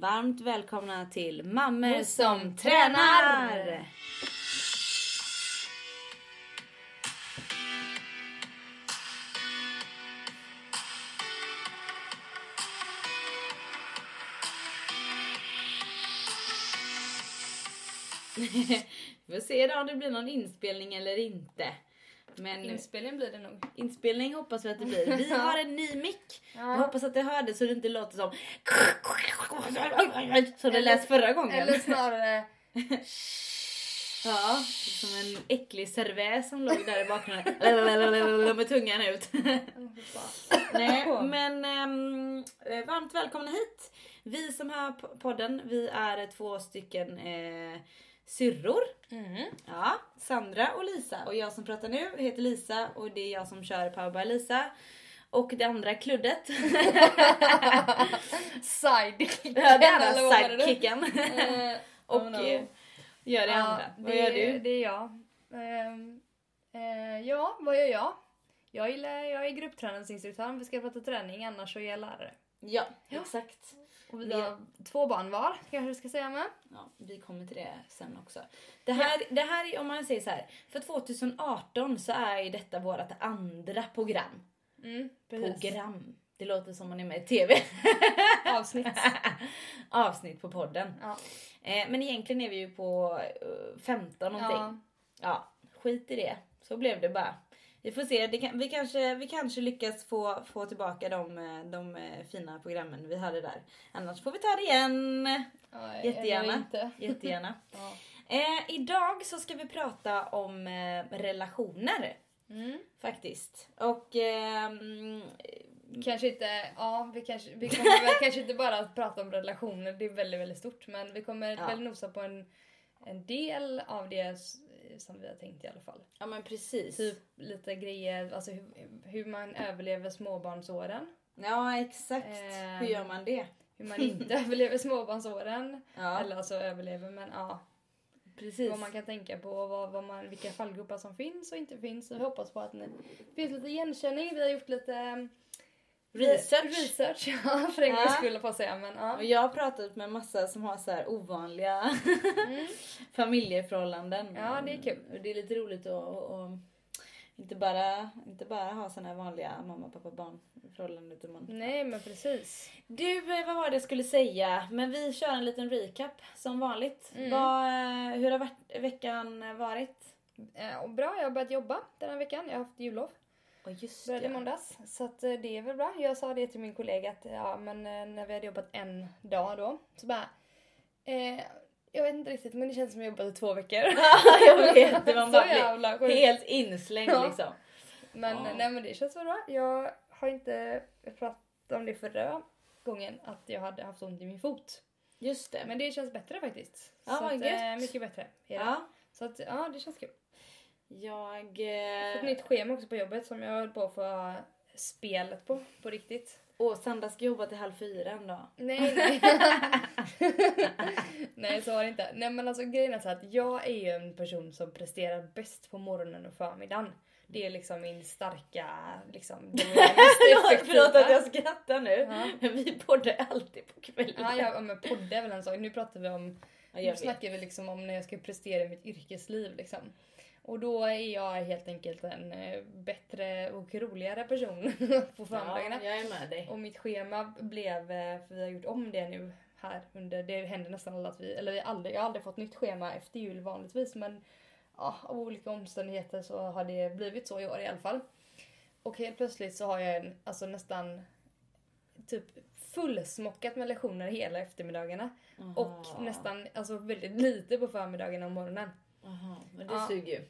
Varmt välkomna till Mammor som tränar! Vi får se då om det blir någon inspelning eller inte. Men Inspelning blir det nog. inspelning hoppas vi att det blir. Vi har en ny mick. Jag hoppas att det hörde så det inte låter som som det lät förra gången. Eller snarare... Ja, som en äcklig cervais som låg där i bakgrunden med tungan ut. Nej, men ehm, eh, varmt välkomna hit. Vi som har podden, vi är två stycken eh, syrror. Mm. Ja, Sandra och Lisa. Och jag som pratar nu heter Lisa och det är jag som kör Power by Lisa. Och det andra kluddet. Sidekicken. Ja, det vad nu? sidekicken. Eh, och oh no. eh, gör det ja, andra. Vad det, gör du? Det är jag. Eh, ja, vad gör jag? Jag, gillar, jag är gruppträningsinstruktör. Vi ska prata träning, annars så är jag lärare. Ja, Ja. exakt. Och vi har två barn var, kanske vi ska säga med. Ja, vi kommer till det sen också. Det här, det här är, om man säger så här, för 2018 så är ju detta vårt andra program. Mm. Program. Det låter som man är med i TV. Avsnitt. Avsnitt på podden. Ja. Eh, men egentligen är vi ju på eh, 15 någonting. Ja. Ja, skit i det. Så blev det bara. Vi får se, kan, vi, kanske, vi kanske lyckas få, få tillbaka de, eh, de eh, fina programmen vi hade där. Annars får vi ta det igen. Ja, Jättegärna. Inte. Jättegärna. Ja. Eh, idag så ska vi prata om eh, relationer Mm. faktiskt. Och ehm, Kanske inte, ja vi, kanske, vi kommer väl kanske inte bara att prata om relationer, det är väldigt väldigt stort men vi kommer Ja. väl nosa på en, en del av det som vi har tänkt i alla fall. ja men precis. Typ lite grejer, alltså hur, hur man överlever småbarnsåren. Ja exakt. Ehm. Hur gör man det? Hur man inte överlever småbarnsåren. Ja Eller alltså överlever men ja. Precis. Vad man kan tänka på och vad, vad man, vilka fallgropar som finns och inte finns. Så vi hoppas på att det finns lite igenkänning. Vi har gjort lite um, Research. research ja, för en gångs Ja. skull på att säga. Men, ja. Och jag har pratat med massa som har så här ovanliga Mm. familjeförhållanden. Ja, det är kul. Och det är lite roligt att att inte bara, inte bara ha såna här vanliga mamma, pappa, barn förhållanden. Utan man... Nej men precis. Du, eh, vad var det jag skulle säga? Men vi kör en liten recap som vanligt. Mm. Vad, eh, hur har veckan varit? Eh, bra, jag har börjat jobba den här veckan. Jag har haft jullov. Och just Började i det. måndags. Så att, eh, det är väl bra. Jag sa det till min kollega att ja, men, när vi hade jobbat en dag då. Så bara... Eh, jag vet inte riktigt men det känns som jag jobbat i två veckor. jag vet, det var bara helt inslängd Ja. liksom. Men, Ja. nej, men det känns väl bra. Jag har inte pratat om det förra gången att jag hade haft ont i min fot. Just det. Men det känns bättre faktiskt. Ja, så att, eh, mycket bättre. ja, Så att, ja, det känns kul. jag... Fått Eh... ett nytt schema också på jobbet som jag höll på att få spelet på, på riktigt. Åh, Sandra ska jobba till halv fyra en dag. Nej, nej. nej, så var det inte. Nej, men alltså grejen är så att jag är ju en person som presterar bäst på morgonen och förmiddagen. Det är liksom min starka, liksom. Förlåt att jag skrattar nu. Ja. Men vi poddar alltid på kvällen. Ja, ja men podd är väl en sak. Nu pratar vi om, Ja, nu snackar vi liksom om när jag ska prestera i mitt yrkesliv liksom. Och då är jag helt enkelt en eh, bättre och roligare person på förmiddagarna. Ja, jag är med dig. Och mitt schema blev, eh, för vi har gjort om det nu här under, det händer nästan alla att vi, eller vi aldrig, jag har aldrig fått nytt schema efter jul vanligtvis men ja, av olika omständigheter så har det blivit så i år i alla fall. Och helt plötsligt så har jag en, alltså nästan typ fullsmockat med lektioner hela eftermiddagarna och Aha. nästan alltså väldigt lite på förmiddagen och morgonen. Aha, men det Ja. suger ju.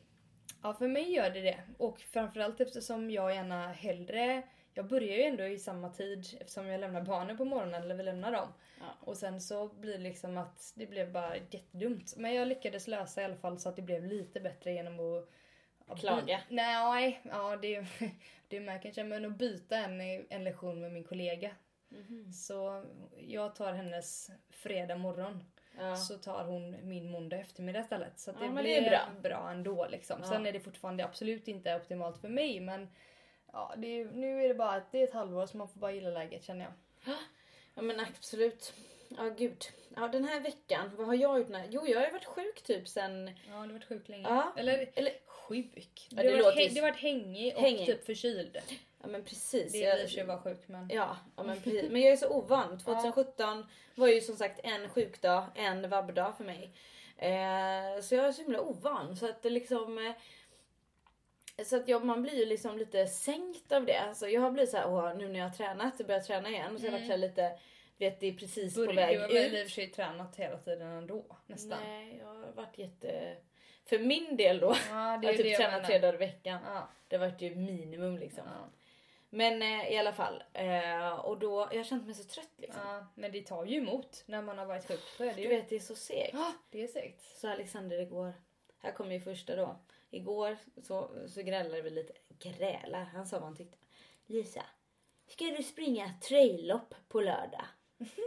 Ja, för mig gör det det. Och framförallt eftersom jag gärna hellre... Jag börjar ju ändå i samma tid eftersom jag lämnar barnen på morgonen, eller vi lämnar dem. Ja. Och sen så blir det liksom att det blev bara jättedumt. Men jag lyckades lösa i alla fall så att det blev lite bättre genom att... Klaga. Nej, ja det, det är med kanske. Men att byta en, en lektion med min kollega. Mhm. Så jag tar hennes fredag morgon. Ja. Så tar hon min måndag eftermiddag istället. Så det Ja, blir det bra. bra. ändå liksom. Ja. Sen är det fortfarande absolut inte optimalt för mig men ja, är, nu är det bara att det är ett halvår så man får bara gilla läget känner jag. ja men absolut. Ja gud. Ja den här veckan, vad har jag gjort? När? Jo jag har ju varit sjuk typ sen... Ja, du har varit sjuk länge. Ja. Eller, Eller sjuk. Ja, du, det har varit du har varit hängig och Hängig. typ förkyld. Ja men precis. Det är i och sig att vara sjuk men... ja, ja men precis. Men jag är så ovan. 2017 var ju som sagt en sjukdag, en vabbdag för mig. Eh, så jag är så himla ovan. Så att liksom... Eh, så att jag, man blir ju liksom lite sänkt av det. Alltså jag har blivit så här, åh, nu när jag har tränat, jag börjar träna igen. Och så har jag varit här lite, vet det är precis på Börj- väg du har väl i och ut. för sig tränat hela tiden ändå nästan. Nej, jag har varit jätte... För min del då, Ja, jag har typ tränat tre dagar i veckan. Ja, Det har varit ju minimum liksom. ja, Men eh, i alla fall. Eh, och då, jag har känt mig så trött liksom. ja. Men det tar ju emot när man har varit sjuk. Så är det Du ju. vet det är så segt. Ja, det är segt. Så Alexander igår, här kommer ju första då. Igår så, så grälade vi lite. Gräla, han sa vad han tyckte. Lisa, ska du springa traillopp på lördag?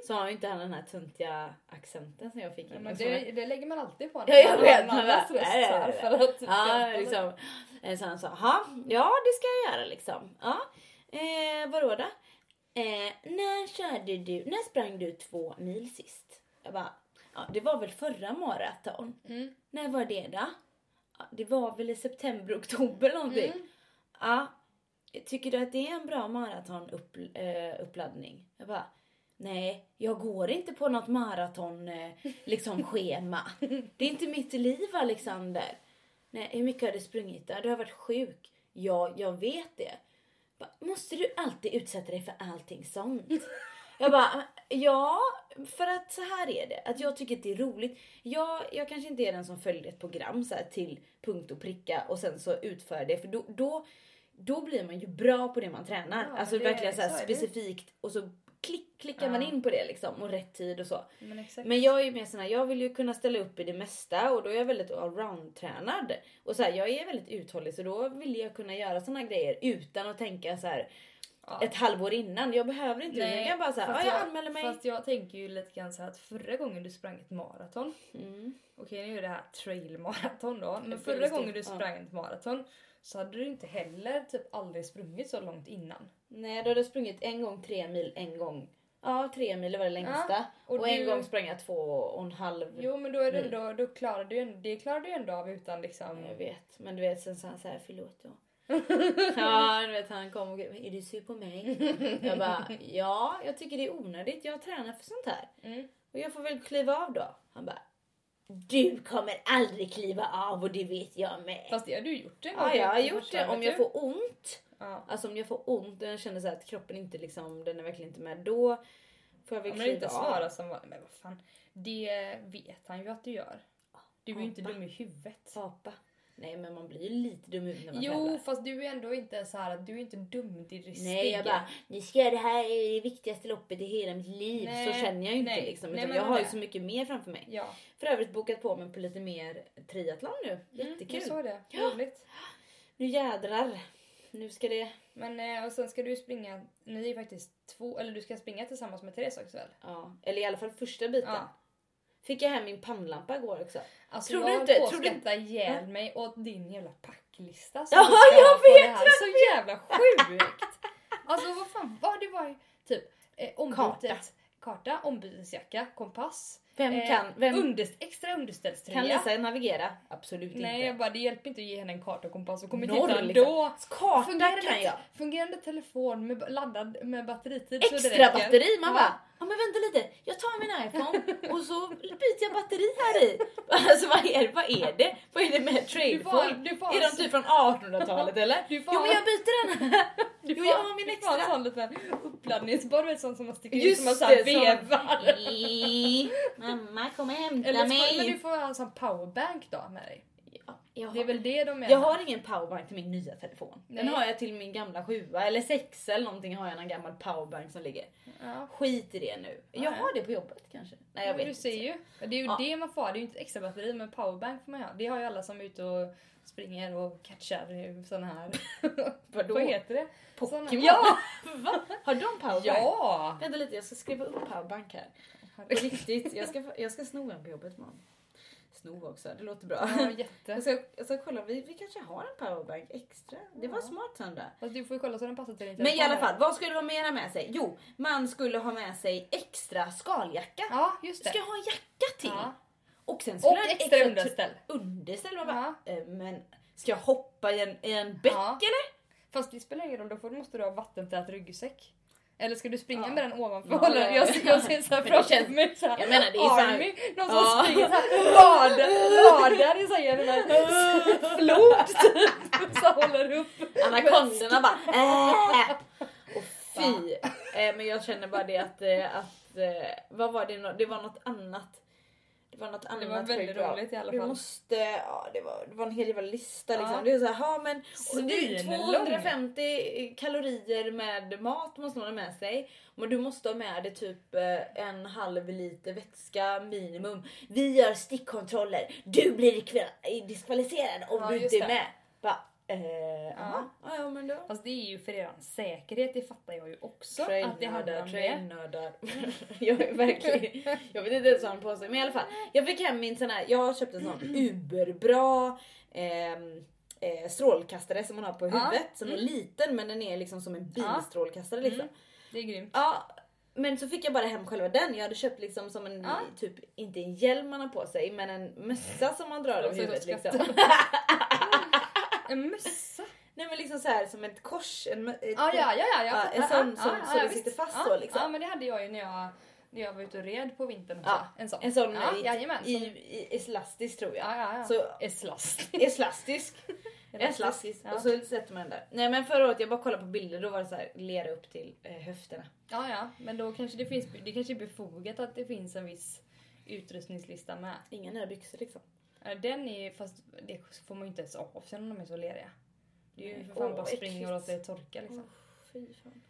Så har ju inte han den här töntiga accenten som jag fick Ja, men det, det lägger man alltid på. Ja, jag vet, Man bara, nej, nej, nej. att Ja, liksom. Eh, Så han sa, "Ha, ja det ska jag göra liksom. Ja. Eh, vadå då? Eh, när körde du, när sprang du två mil sist? Jag bara, ja det var väl förra maraton. Mm. När var det då? Ja, det var väl i september, oktober någonting. Mm. Ja. Tycker du att det är en bra maratonuppladdning? Eh, uppladdning? jag bara, nej, jag går inte på något maraton eh, liksom schema. Det är inte mitt liv Alexander. Nej, hur mycket har du sprungit då? Du har varit sjuk. Ja, jag vet det. Måste du alltid utsätta dig för allting sånt? Jag bara, ja, för att så här är det. Att jag tycker att det är roligt. Jag, jag kanske inte är den som följer ett program så till punkt och pricka och sen så utför det. För då, då, då blir man ju bra på det man tränar. Ja, alltså det- verkligen så här så specifikt och så klick, klickar man Ja. in på det liksom och rätt tid och så. Men exakt. Men jag är ju mer sån här, jag vill ju kunna ställa upp i det mesta och då är jag väldigt allround-tränad. Och så här, jag är väldigt uthållig så då vill jag kunna göra såna grejer utan att tänka så här Ja. ett halvår innan. Jag behöver inte det. Jag kan bara säga, ja, fast jag anmäler mig. Fast jag tänker ju lite grann så här att förra gången du sprang ett maraton. Mm. Okej nu är det här trailmaraton då. Men förra väldigt gången du stort, ja. sprang ett maraton så hade du inte heller typ aldrig sprungit så långt innan. Nej, då hade jag sprungit en gång tre mil, en gång Ja, tre mil var det längsta. Ja, och och en du- gång sprang jag två och en halv. Jo men då är det ändå, då klarar du det klarar du ändå av utan liksom... Jag vet, men du vet sen sa han så här, förlåt då. ja, du vet han kom och är du sur på mig? jag bara, ja, jag tycker det är onödigt. Jag tränar för sånt här. Mm. Och jag får väl kliva av då. Han bara, du kommer aldrig kliva av och det vet jag med. Fast det har du gjort gång. Ja, jag har gjort det. Om jag får ont, Ja. alltså om jag får ont och jag känner så att kroppen inte liksom, den är verkligen inte med, då får jag väl Ja, kliva inte av. svara som var, men vad fan. Det vet han ju att du gör. Du är ju inte dum i huvudet. Apa. Nej men man blir ju lite dum i huvudet när man Jo tävlar. fast du är ändå inte så här att du är inte dumdristig. Nej jag bara, ni ska göra det här är det viktigaste loppet i hela mitt liv. Nej, så känner jag ju inte nej. liksom. Nej, Utan jag har ju så mycket mer framför mig. Ja, För övrigt bokat på mig på lite mer triathlon nu. mm, Jättekul. jag såg det. Ja. Roligt. Nu jädrar. Nu ska det... Men eh, och sen ska du springa, ni är faktiskt två, eller du ska springa tillsammans med Therese också väl? Ja, eller i alla fall första biten. Ja. Fick jag hem min pannlampa igår också. Alltså Tror jag du inte- tror du- skratta ihjäl mig åt din jävla packlista som Ja, du ska jag ha på vet, det här. Så jävla sjukt! Alltså vad fan var det var ju typ eh, ombytet, Karta. karta, ombytesjacka, kompass, Vem eh, kan... Vem unders, extra underställströja. kan Lisa navigera? Absolut Nej inte. jag bara det hjälper inte att ge henne en karta och kompass och kommer Norr, titta liksom. Karta Fungerande, kan jag. fungerande telefon med, laddad med batteritid så det Extra räcker. batteri. Man Ja. bara, ja men vänta lite. Jag tar min iPhone och så byter jag batteri här i. Alltså vad är, vad är det? Vad är det med får, får, Är de typ från 1800-talet eller? Du får- Jo men jag byter den. du Jo jag har min du får en extra. sån liten uppladdningsbar, sån som man sticker Just som man så här det, vevar. Mamma kom och hämta Eller så, mig. men du får ha en sån powerbank då med dig. Ja, jag, Det är har, väl det de menar? jag har ingen powerbank till min nya telefon. Den Nej. har jag till min gamla sjua eller sexa eller någonting har jag en gammal powerbank som ligger. Ja. Skit i det nu. Jag Ja. har det på jobbet kanske. Nej jag Ja, vet du ser ju. Det är ju det man får ha. Det är ju inte extra batteri men powerbank får man ha. Det har ju alla som är ute och springer och catchar såna här. Vadå? Vad heter det? Pokémon? Såna- Ja! Va? Har de powerbank? Ja! Vänta lite jag ska skriva upp powerbank här. På riktigt, jag ska, jag ska sno en på jobbet imorgon. snov också. Det låter bra. Ja, jätte. Jag ska, jag ska kolla, vi, vi kanske har en powerbank extra. Det var Ja. smart Sandra. Fast du får ju kolla så den passar till din Men i telefon. alla fall, vad skulle man mer ha med sig? Jo, man skulle ha med sig extra skaljacka. Ja, just det. Ska ha en jacka till? Ja. Och sen skulle Och extra tr- underställ. underställ. Man bara, Ja. eh, men ska jag hoppa i en, i en bäck eller? Fast det spelar ingen roll, då måste du ha vattentät ryggsäck. Eller ska du springa Ja. med den ovanför? Ja, jag, jag ser såhär framför mig såhär Jag menar, det är så här- Army, någon som Ja. springer såhär vadar i såhär en flod typ. Så håller upp. Anakondorna bara äh. Och fy. Eh, men jag känner bara det att, eh, att eh, vad var det, nå- det var något annat. Det var något annat. var väldigt roligt i alla fall. måste, ja det var, det var en hel jävla lista liksom. Ja. Det är så här, ja men och det är Svinlång. 250 kalorier med mat måste man ha med sig. Men du måste ha med dig typ eh, en halv liter vätska minimum. Vi gör stickkontroller. Du blir diskva- diskvalificerad om Ja, du inte är det. med. Bara, eh, ja. ja, ja men då. Fast det är ju för er säkerhet, det fattar jag ju också. att det det. trailnördar. jag är verkligen, jag vet inte ens vad han på sig. Men i alla fall, jag fick hem min sån här, jag har köpt en sån uberbra ehm, eh, strålkastare som man har på Ja, huvudet. Som är mm. liten men den är liksom som en bilstrålkastare liksom. Mm. Det är grymt. Ja, men så fick jag bara hem själva den. Jag hade köpt liksom som en, Ja. typ, inte en hjälm man har på sig men en mössa som man drar över huvudet liksom. En mössa? Nej men liksom så här som ett kors. En, ett Ja, ja, ja, ja, Ja, en sån som- ja, det sitter fast så, liksom. Ja, men det hade jag ju när jag, när jag var ute och red på vintern också. Ja, En sån. En sån ja, i, jajamän, i, som- i, elastisk tror jag. Ja, ja, ja. Så Eslast. elastisk. elastisk. Ja. Och så sätter man den där. Nej men förra året jag bara kollade på bilder då var det så här lera upp till eh, höfterna. Ja, ja, men då kanske det finns, det kanske är befogat att det finns en viss utrustningslista med. Inga nya byxor liksom. Den är fast det får man ju inte ens av sig när de är så leriga. Det är ju för fan Åh, bara springa och låta det torka liksom. Fy fan.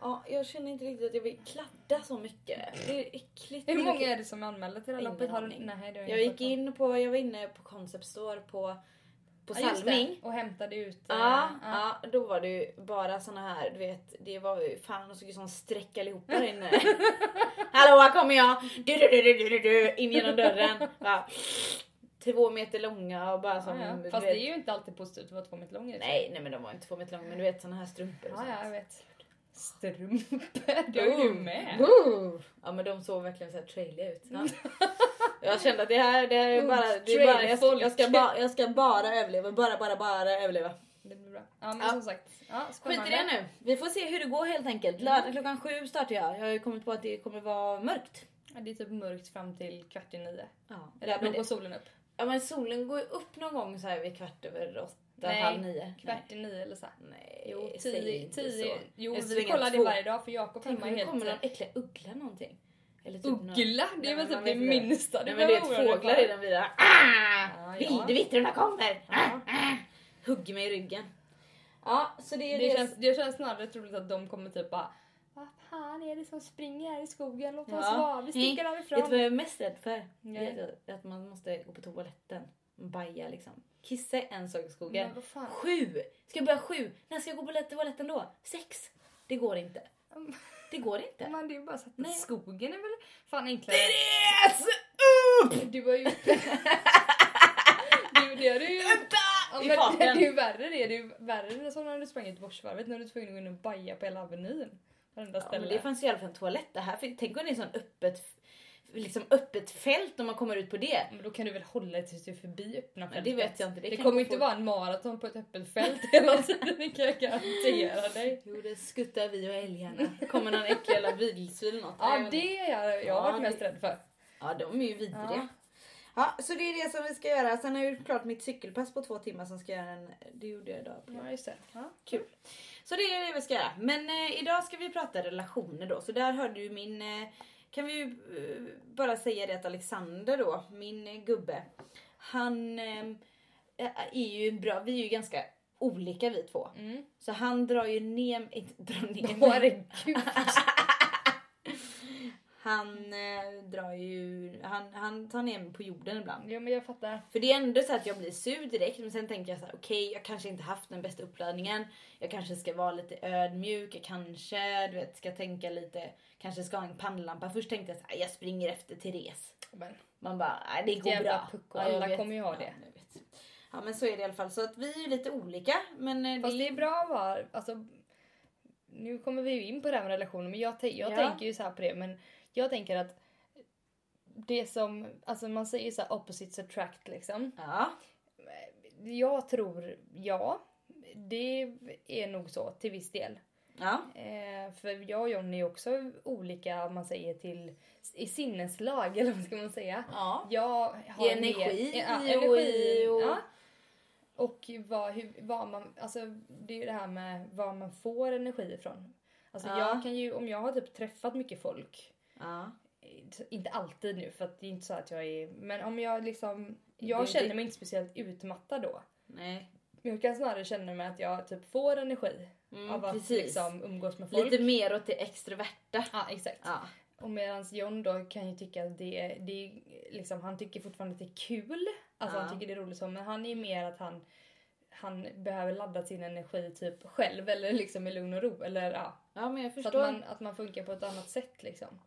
Ja, jag känner inte riktigt att jag vill kladda så mycket. Det är äckligt. Hur många är det som är anmälda till det här loppet? Har du, nej, har Jag gick in på, jag var inne på Concept Store på, på Ja, Salming. Och hämtade ut. eh, Ja, ja, då var det ju bara såna här, du vet, det var ju fan de såg ju som streck allihopa där inne. Hallå här kommer jag! Du, du, du, du, du, du, du, in genom dörren. Bara, två meter långa och bara som... Ja, ja. Fast vet, det är ju inte alltid positivt att vara två meter lång. Nej, nej men de var inte två meter långa men du vet såna här strumpor och sånt. ja, jag vet. Strumpor, det har ju du med. Boo! Ja men de såg verkligen så här trailiga ut. Ja. Jag kände att det här, det här är bara, det är bara jag, ska, jag, ska bara, jag ska bara överleva, bara bara bara överleva. Det blir bra. Ja, men Ja. som sagt. Ja, Skit i det nu. Vi får se hur det går helt enkelt. Lördag klockan sju startar jag. Jag har ju kommit på att det kommer vara mörkt. Ja, det är typ mörkt fram till kvart i nio. Ja, Eller ja, då går solen upp. Ja men solen går ju upp någon gång så här vid kvart över åtta, Nej, halv nio. Kvart i nio eller så. Nej, Jo, säg tio. inte tio. så. Jo, Jag vi kollar det två. varje dag för Jakob Tänk hemma om är det kommer någon äcklig uggla någonting. Eller typ någon- Uggla? Det är väl typ det vet inte. minsta Nej du men du vet behöver oroa dig fåglar för. i den vidare. Ah! Ja, ja. Vildvittrorna kommer! Ah! Ah! Hugger mig i ryggen. Ja, så det är Det det. känns, det känns snarare troligt att de kommer typ bara fan är det som springer här i skogen? Låt oss Ja. vara, vi sticker Vet härifrån. du vad jag är mest rädd för? Nej. Vet du, Att man måste gå på toaletten. Baja liksom. Kissa en sak i skogen. Men. Sju! Ska jag börja sju? När ska jag gå på toaletten då? Sex? Det går inte. Det går inte. Man, det är ju bara så att Nej. skogen är väl fan enklare. Therese! Upp! Du har ju... du, det är ju... Ja, I men det, är ju värre det. Det är ju värre så när du sprang Göteborgsvarvet när du var tvungen att gå in och baja på hela Avenyn. Varenda Ja, ställe. men det fanns ju i alla fall en toalett. Det här, tänk om det är sån öppet, liksom öppet fält om man kommer ut på det. Men då kan du väl hålla dig tills du är förbi öppna fältet. det vet jag inte. Det, Det, kommer inte fort. vara en maraton på ett öppet fält hela tiden, det kan jag garantera dig. Jo, det skuttar vi och älgarna. Kommer någon äcklig jävla vildsvin eller något. Ja, det är jag, jag har Ja, varit mest rädd för. Ja, de är ju vidriga. Ja. Ja. så det är det som vi ska göra. Sen har jag gjort klart mitt cykelpass på två timmar. Sen ska göra en, det gjorde jag idag. Ja, just det. Ja. Kul. Så det är det vi ska göra. Men eh, idag ska vi prata relationer då. Så där hörde du min... Eh, kan vi ju eh, bara säga det att Alexander då, min eh, gubbe. Han eh, är ju bra, vi är ju ganska olika vi två. Mm. Så han drar ju ner, inte drar ner herregud. Han eh, drar ju, han, han tar ner mig på jorden ibland. Jo men jag fattar. För det är ändå så att jag blir sur direkt men sen tänker jag så här: okej jag kanske inte haft den bästa uppladdningen. Jag kanske ska vara lite ödmjuk, jag kanske du vet, ska tänka lite, kanske ska ha en pannlampa. Först tänkte jag så här, jag springer efter Therese. Men, Man bara, nej det går Jävla bra. pucko, jag alla vet. kommer ju ha det. Ja, ja men så är det i alla fall. Så att vi är lite olika. Men eh, Fast det är bra att vara, alltså, nu kommer vi ju in på det här med relationer men jag, jag Ja. tänker ju så här på det men jag tänker att det som, alltså man säger så här opposites attract liksom. Ja. Jag tror, ja, det är nog så till viss del. Ja. Eh, för jag och Johnny är också olika om man säger till i sinneslag eller vad ska man säga. Ja. Jag har I energi mer, ja, energi och- ja. Och vad, hur, vad man, alltså det är ju det här med var man får energi ifrån. Alltså Ja. jag kan ju, om jag har typ träffat mycket folk, Ja. inte alltid nu för att det är inte så att jag är, men om jag liksom, jag känner det- mig inte speciellt utmattad då. Nej. Jag kan snarare känna mig att jag typ får energi Mm, av att precis. liksom umgås med folk. Lite mer åt det extroverta. Ja exakt. Ja. Och medans John då kan ju tycka att det, det liksom, han tycker fortfarande att det är kul. Alltså Ja. han tycker det är roligt så men han är mer att han han behöver ladda sin energi typ själv eller liksom i lugn och ro eller ja. ja men jag Så att förstår. man, att man funkar på ett annat sätt liksom.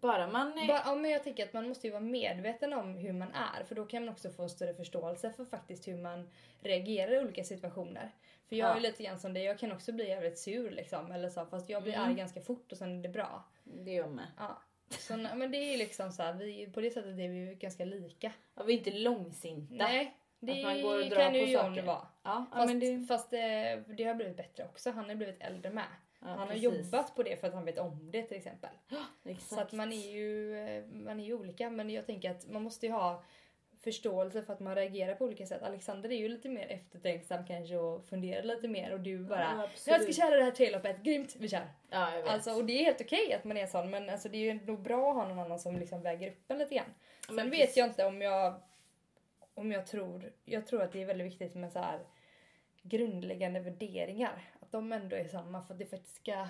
Bara man... är- Bara, ja, men jag tänker att man måste ju vara medveten om hur man är för då kan man också få större förståelse för faktiskt hur man reagerar i olika situationer. För jag Ja. är lite grann som det, jag kan också bli jävligt sur liksom eller så fast jag blir Mm. arg ganska fort och sen är det bra. Det gör jag med. Ja. Så, men det är liksom så här, vi, på det sättet är vi ju ganska lika. Ja, vi är inte långsinta. Nej, det Att man går och drar kan ju på John vara. Ja, ja, Fast, men det... fast det, det har blivit bättre också. Han har blivit äldre med. Ja, han har precis. jobbat på det för att han vet om det till exempel. Exakt. Så att man är ju eh, man är ju olika men jag tänker att man måste ju ha förståelse för att man reagerar på olika sätt. Alexander är ju lite mer eftertänksam kanske och funderar lite mer och du bara Ja, jag ska köra det här treloppet, grymt, vi kör. Ja, jag vet. Alltså, och det är helt okej att man är sån men alltså, det är ju nog bra att ha någon annan som liksom väger upp en lite grann. Sen Men vet jag inte om jag om jag tror, jag tror att det är väldigt viktigt med så här grundläggande värderingar. Att de ändå är samma för att det faktiskt ska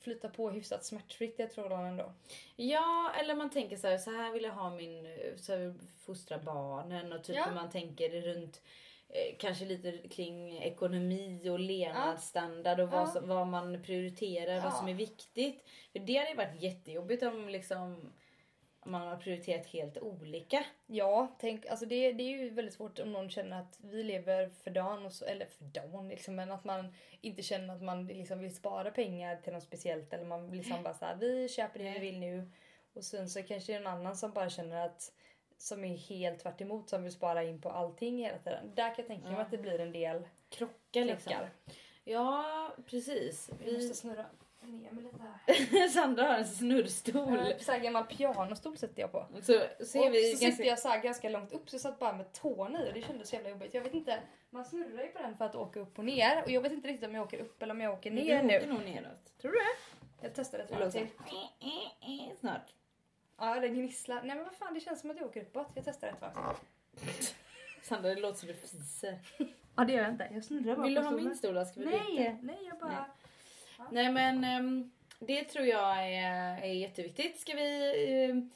flyta på hyfsat smärtfritt i ett förhållande ändå. Ja, eller man tänker så här, så här vill jag ha min, så här fostra barnen och typ Ja. man tänker runt eh, kanske lite kring ekonomi och levnadsstandard och vad, Ja. vad man prioriterar, vad Ja. som är viktigt. För det hade ju varit jättejobbigt om liksom om man har prioriterat helt olika. Ja, tänk, alltså det, det är ju väldigt svårt om någon känner att vi lever för dagen, och så, eller för dagen liksom, men att man inte känner att man liksom vill spara pengar till något speciellt eller man liksom bara såhär, vi köper det vi vill nu och sen så kanske det är någon annan som bara känner att som är helt tvärt emot som vill spara in på allting hela tiden. Där kan jag tänka mig Ja. att det blir en del Krocka liksom. krockar. Ja, precis. Vi Vi... måste snurra ner mig lite här. Sandra har en snurrstol. Äh, Så här gammal pianostol sitter jag på. Så ser och vi så ganska... sitter jag så här ganska långt upp så jag satt bara med tårna i och det kändes så jävla jobbigt. Jag vet inte, man snurrar ju på den för att åka upp och ner och jag vet inte riktigt om jag åker upp eller om jag åker ner du nu. åker nog neråt. Tror du det? Jag testar ett varv till. Snart. Ja, det gnisslar. Nej men vad fan, det känns som att jag åker uppåt. Jag testar ett varv till. Sandra, det låter som du fiser. Ja det gör jag inte. Jag snurrar Vill du ha min stol då? Ska vi byta? Nej, nej jag bara... Nej men ehm, det tror jag är, är jätteviktigt. Ska vi, ehm,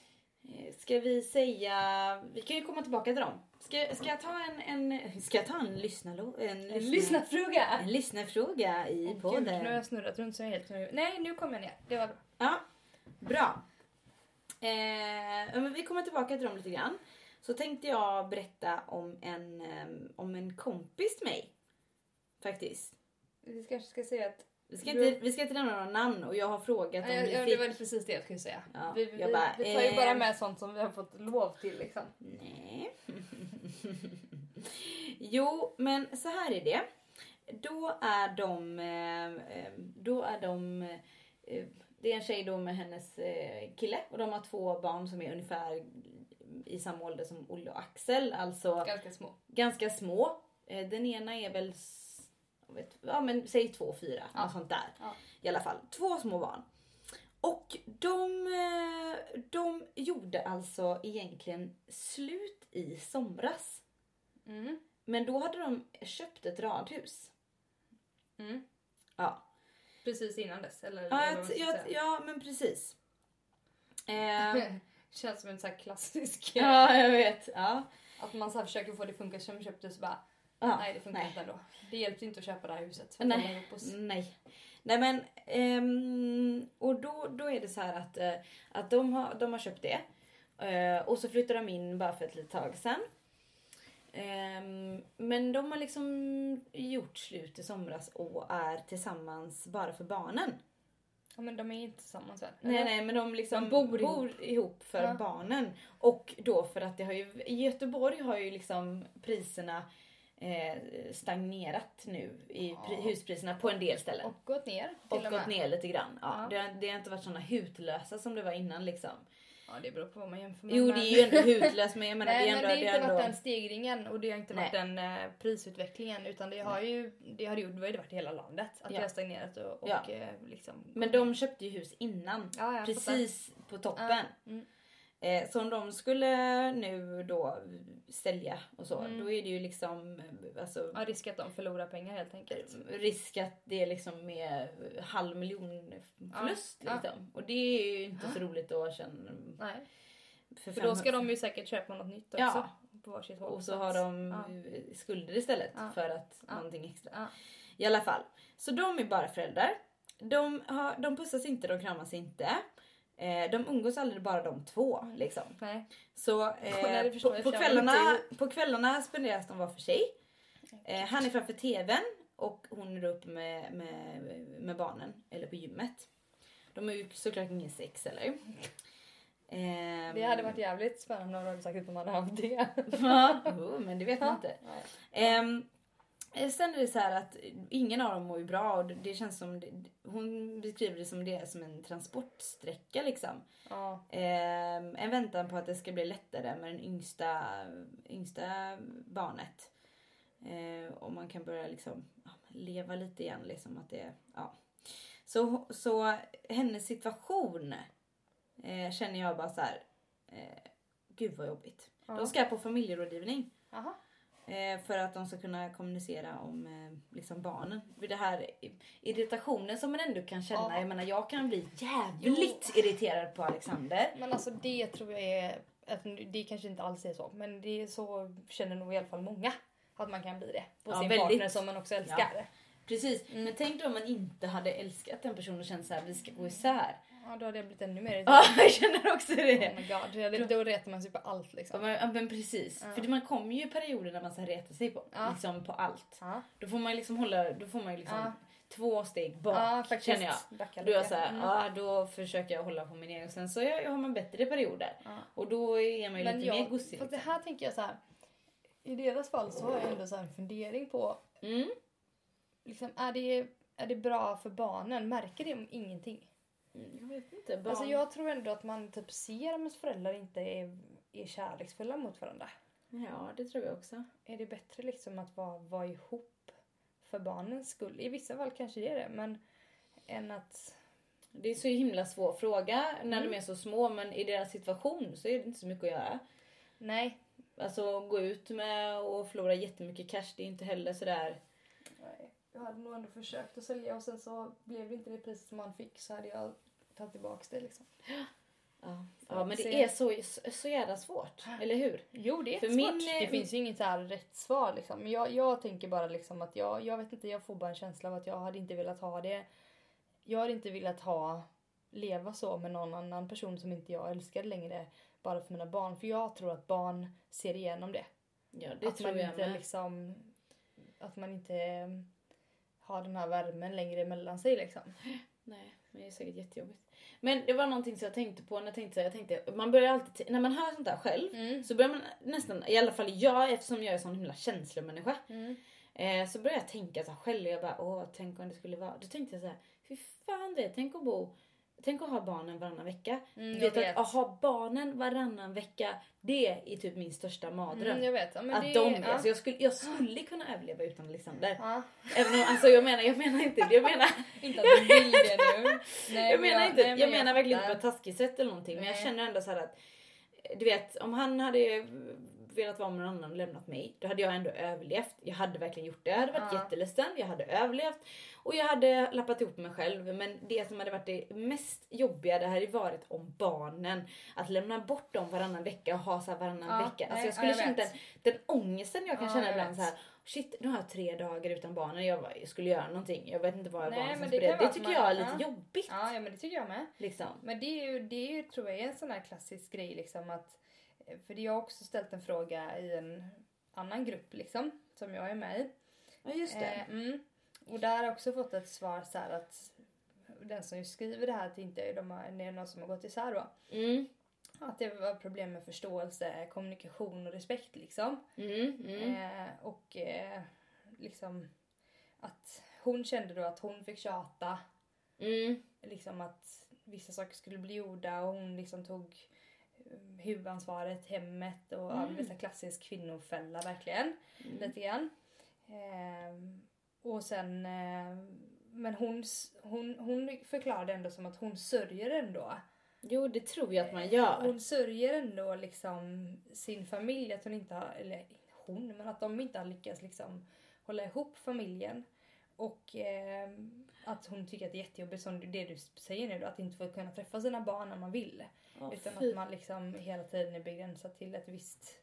ska vi säga, vi kan ju komma tillbaka till dem. Ska, ska jag ta en, en, ska jag ta en lyssnarlo, en, En lyssnar- lyssnarfråga! en lyssnarfråga i Gud, podden? nu har jag snurrat runt så jag helt nu. Nej, nu kommer jag ner. Det var bra. Ja, bra. Eh, men vi kommer tillbaka till dem lite grann. Så tänkte jag berätta om en, ehm, om en kompis till mig. Faktiskt. Vi kanske ska säga att... Vi ska, inte, vi ska inte nämna några namn och jag har frågat om Ja, ni ja, fick... det var precis det jag skulle säga. Ja, vi, vi, jag bara, vi tar ju bara eh, med sånt som vi har fått lov till liksom. Nej. jo, men så här är det. Då är de... eh, eh, Då är de... Det är en tjej då med hennes kille och de har två barn som är ungefär i samma ålder som Olle och Axel. Alltså Ganska små. ganska små. Den ena är väl... Vet, ja men säg två, fyra. Ja. Sånt där. Ja. I alla fall. Två små barn. Och de, eh, de gjorde alltså egentligen slut i somras. Mm. Men då hade de köpt ett radhus. Mm. Ja, Precis innan dess, eller? ja, jag, jag, ja men precis. Eh, Känns som en sån här klassisk... ja, jag vet. Ja. Att man så försöker få det att funka som köpte så bara Ja, nej det funkar nej. inte ändå. Det hjälpte inte att köpa det här huset. Nej. Nej. Nej men, ehm, och då, då är det så här att, eh, att de, har, de har köpt det. Eh, och så flyttar de in bara för ett litet tag sedan. Ehm, men de har liksom gjort slut i somras och är tillsammans bara för barnen. Ja men de är inte tillsammans väl? Nej nej men de liksom De bor ihop. ihop för Ja. barnen. Och då för att det har ju, i Göteborg har ju liksom priserna stagnerat nu i Ja. huspriserna på en del ställen. Och gått ner till Och och gått ner lite grann. Ja, Ja. Det, har, det har inte varit såna hutlösa som det var innan liksom. Ja det beror på vad man jämför med. Jo men- det är ju ändå hutlöst men jag menar Nej det är men ändå... det har inte ändå... varit den stegringen och det har inte varit Nej. den eh, prisutvecklingen utan det har ju det har gjort, det ju varit i hela landet att Ja. det har stagnerat och, och Ja. eh, liksom Men de köpte ju hus innan. Precis på toppen. Mm. Eh, så om de skulle nu då sälja och så, Mm. då är det ju liksom alltså, Ja, risk att de förlorar pengar helt enkelt. risk att det är liksom med halv miljon förlust. Ja, ja. Liksom. Och det är ju inte så roligt att känna. Nej. För, För då ska 500 de ju säkert köpa något nytt också. Ja. På varsitt håll. Och så har de Ja. skulder istället Ja. för att Ja. någonting extra. Ja. I alla fall. Så de är bara föräldrar. De, har, de pussas inte, de kramas inte. Eh, de umgås aldrig bara de två. Liksom. Nej. Så Nej, eh, förstår på, på, kvällarna, på kvällarna spenderas de var för sig. Eh, han är framför tvn och hon är uppe med, med, med barnen. Eller på gymmet. De har ju såklart ingen sex eller? Ehm, Det hade varit jävligt spännande om de hade sagt att de hade haft det. Ja, jo, men det vet man inte. Eh, sen är det så här att ingen av dem mår ju bra och det, känns som, det, hon beskriver det som det som en transportsträcka liksom. Ja. Ehm, en väntan på att det ska bli lättare med den yngsta, yngsta barnet. Ehm, och man kan börja liksom ja, leva lite igen liksom att det, ja. Så, så hennes situation eh, känner jag bara så här. Eh, gud vad jobbigt. Ja. De ska på familjerådgivning. Aha. Eh, för att de ska kunna kommunicera om eh, liksom barnen. För det här irritationen som man ändå kan känna. Ja. Jag menar jag kan bli jävligt irriterad på Alexander. Men alltså det tror jag är, det kanske inte alls är så, men det är så känner nog i alla fall många. Att man kan bli det på Ja, sin väldigt. partner som man också älskar. Precis. Men tänk då om man inte hade älskat den personen och känt så här vi ska gå isär. Ja, då hade jag blivit ännu mer Ja, irriterad. jag känner också Oh det. my god, det, då retar man sig på allt Ja, liksom. ja, men precis. Ja. För man kommer ju i perioder när man ska reta sig på, Ja. liksom på allt. Ja, Då får man liksom hålla, då får man ju liksom Ja. två steg bak ja faktiskt. känner jag. Backa Då, jag så här, Mm. ja, då försöker jag hålla på min egen. Sen så jag, har man bättre perioder. Ja. Och då är man ju Men lite mer jag, fast det liksom. här tänker jag så här. I deras fall så har jag ändå så här en fundering på, Mm. liksom, är, det, är det bra för barnen? Märker de ingenting? Jag vet inte. Barn... Alltså jag tror ändå att man typ ser om ens föräldrar inte är, är kärleksfulla mot varandra. Ja, det tror jag också. Är det bättre liksom att vara, vara ihop för barnens skull? I vissa fall kanske det är det, men än att... Det är så himla svår fråga när Mm. de är så små men i deras situation så är det inte så mycket att göra. Nej. Alltså gå ut med och förlora jättemycket cash det är inte heller sådär. Jag hade nog ändå försökt att sälja och sen så blev det inte det priset som man fick så hade jag tagit tillbaka det liksom. Ja, ja men det är så, så jävla svårt. Eller hur? Jo, det är För svårt. min, det finns ju inget så här rätt svar liksom. Men jag, jag tänker bara liksom att jag, jag vet inte, jag får bara en känsla av att jag hade inte velat ha det. Jag hade inte velat ha, leva så med någon annan person som inte jag älskar längre. Bara för mina barn. För jag tror att barn ser igenom det. Ja det att tror man jag inte med. liksom, att man inte har den här värmen längre mellan sig liksom. Nej, men det är säkert jättejobbigt. Men det var någonting som jag tänkte på när jag tänkte, jag tänkte man börjar alltid, när man hör sånt där själv Mm. så börjar man nästan, i alla fall jag eftersom jag är sån himla känslomänniska. Mm. Eh, så började jag tänka så här själv jag bara åh tänk om det skulle vara. Då tänkte jag så här, fy fan det, tänk att bo, tänk att ha barnen varannan vecka. Mm, jag vet, vet. att ha barnen varannan vecka, det är typ min största mardröm. Mm, jag vet. Ja, att det, de, ja. alltså jag, skulle, jag skulle kunna överleva utan Alexander. Ja. Även om, alltså jag menar, jag menar inte, jag menar, Inte att du vill det nu. Nej, jag men menar inte, nej, men jag menar verkligen inte på ett taskigt sätt eller någonting men jag känner ändå så här att du vet om han hade velat vara med någon annan och lämnat mig, då hade jag ändå överlevt. Jag hade verkligen gjort det. Jag hade varit Ja. jätteledsen, jag hade överlevt och jag hade lappat ihop mig själv. Men det som hade varit det mest jobbiga, det hade varit om barnen. Att lämna bort dem varannan vecka och ha så varannan Ja, vecka. Alltså nej, jag skulle ja, känt den, den ångesten jag kan Ja, känna ibland så här. Shit, nu har jag tre dagar utan barnen. Jag, var- jag skulle göra någonting. Jag vet inte vad jag Nej, var någonstans det det. Det tycker man- jag är lite ja. jobbigt. Ja, ja men det tycker jag med. Liksom. Men det är ju, det är ju tror jag är en sån här klassisk grej liksom att för jag har också ställt en fråga i en annan grupp liksom som jag är med i. Ja just det. Eh, mm. Och där har jag också fått ett svar så att den som skriver det här det inte är, de har, det är någon som har gått isär då. Mm. Att det var problem med förståelse, kommunikation och respekt liksom. Mm. Mm. Eh, och eh, liksom att hon kände då att hon fick tjata Mm. liksom att vissa saker skulle bli gjorda och hon liksom tog huvudansvaret, hemmet och mm. Vissa klassisk kvinnofälla verkligen. Mm. Lite grann. Ehm, och sen, eh, men hon, hon, hon förklarade ändå som att hon sörjer ändå. Jo det tror jag att man gör. Hon sörjer ändå liksom sin familj, att hon inte har, eller hon, men att de inte har lyckats liksom hålla ihop familjen. Och eh, att hon tycker att det är jättejobbigt som det du säger nu att inte få kunna träffa sina barn när man vill. Åh, utan fy. att man liksom hela tiden är begränsad till ett visst,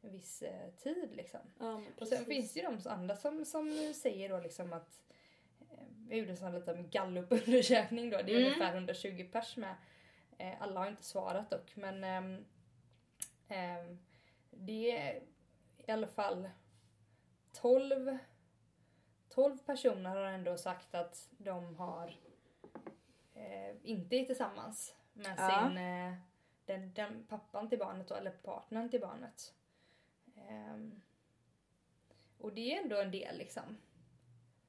en viss eh, tid liksom. Ja, Och sen finns det ju de andra som, som säger då liksom att eh, jag gjorde en sån här liten gallupundersökning då. Det är Mm. ungefär 120 pers med. Eh, alla har inte svarat dock men ehm, det är i alla fall 12 12 personer har ändå sagt att de har eh, inte är tillsammans med Ja. sin eh, den, den pappan till barnet då, eller partnern till barnet. Ehm, och det är ändå en del liksom.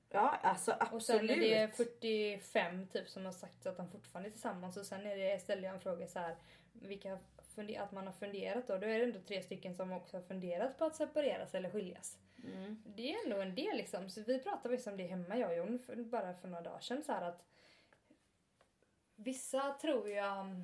Ja alltså absolut. Och sen är det 45 typ som har sagt att de fortfarande är tillsammans och sen är det, ställer jag en fråga så här vilka funder, att man har funderat då. Då är det ändå tre stycken som också har funderat på att separeras eller skiljas. Mm. Det är ändå en del liksom. Så vi pratade faktiskt om det hemma jag och Jon för, bara för några dagar sedan så att vissa tror jag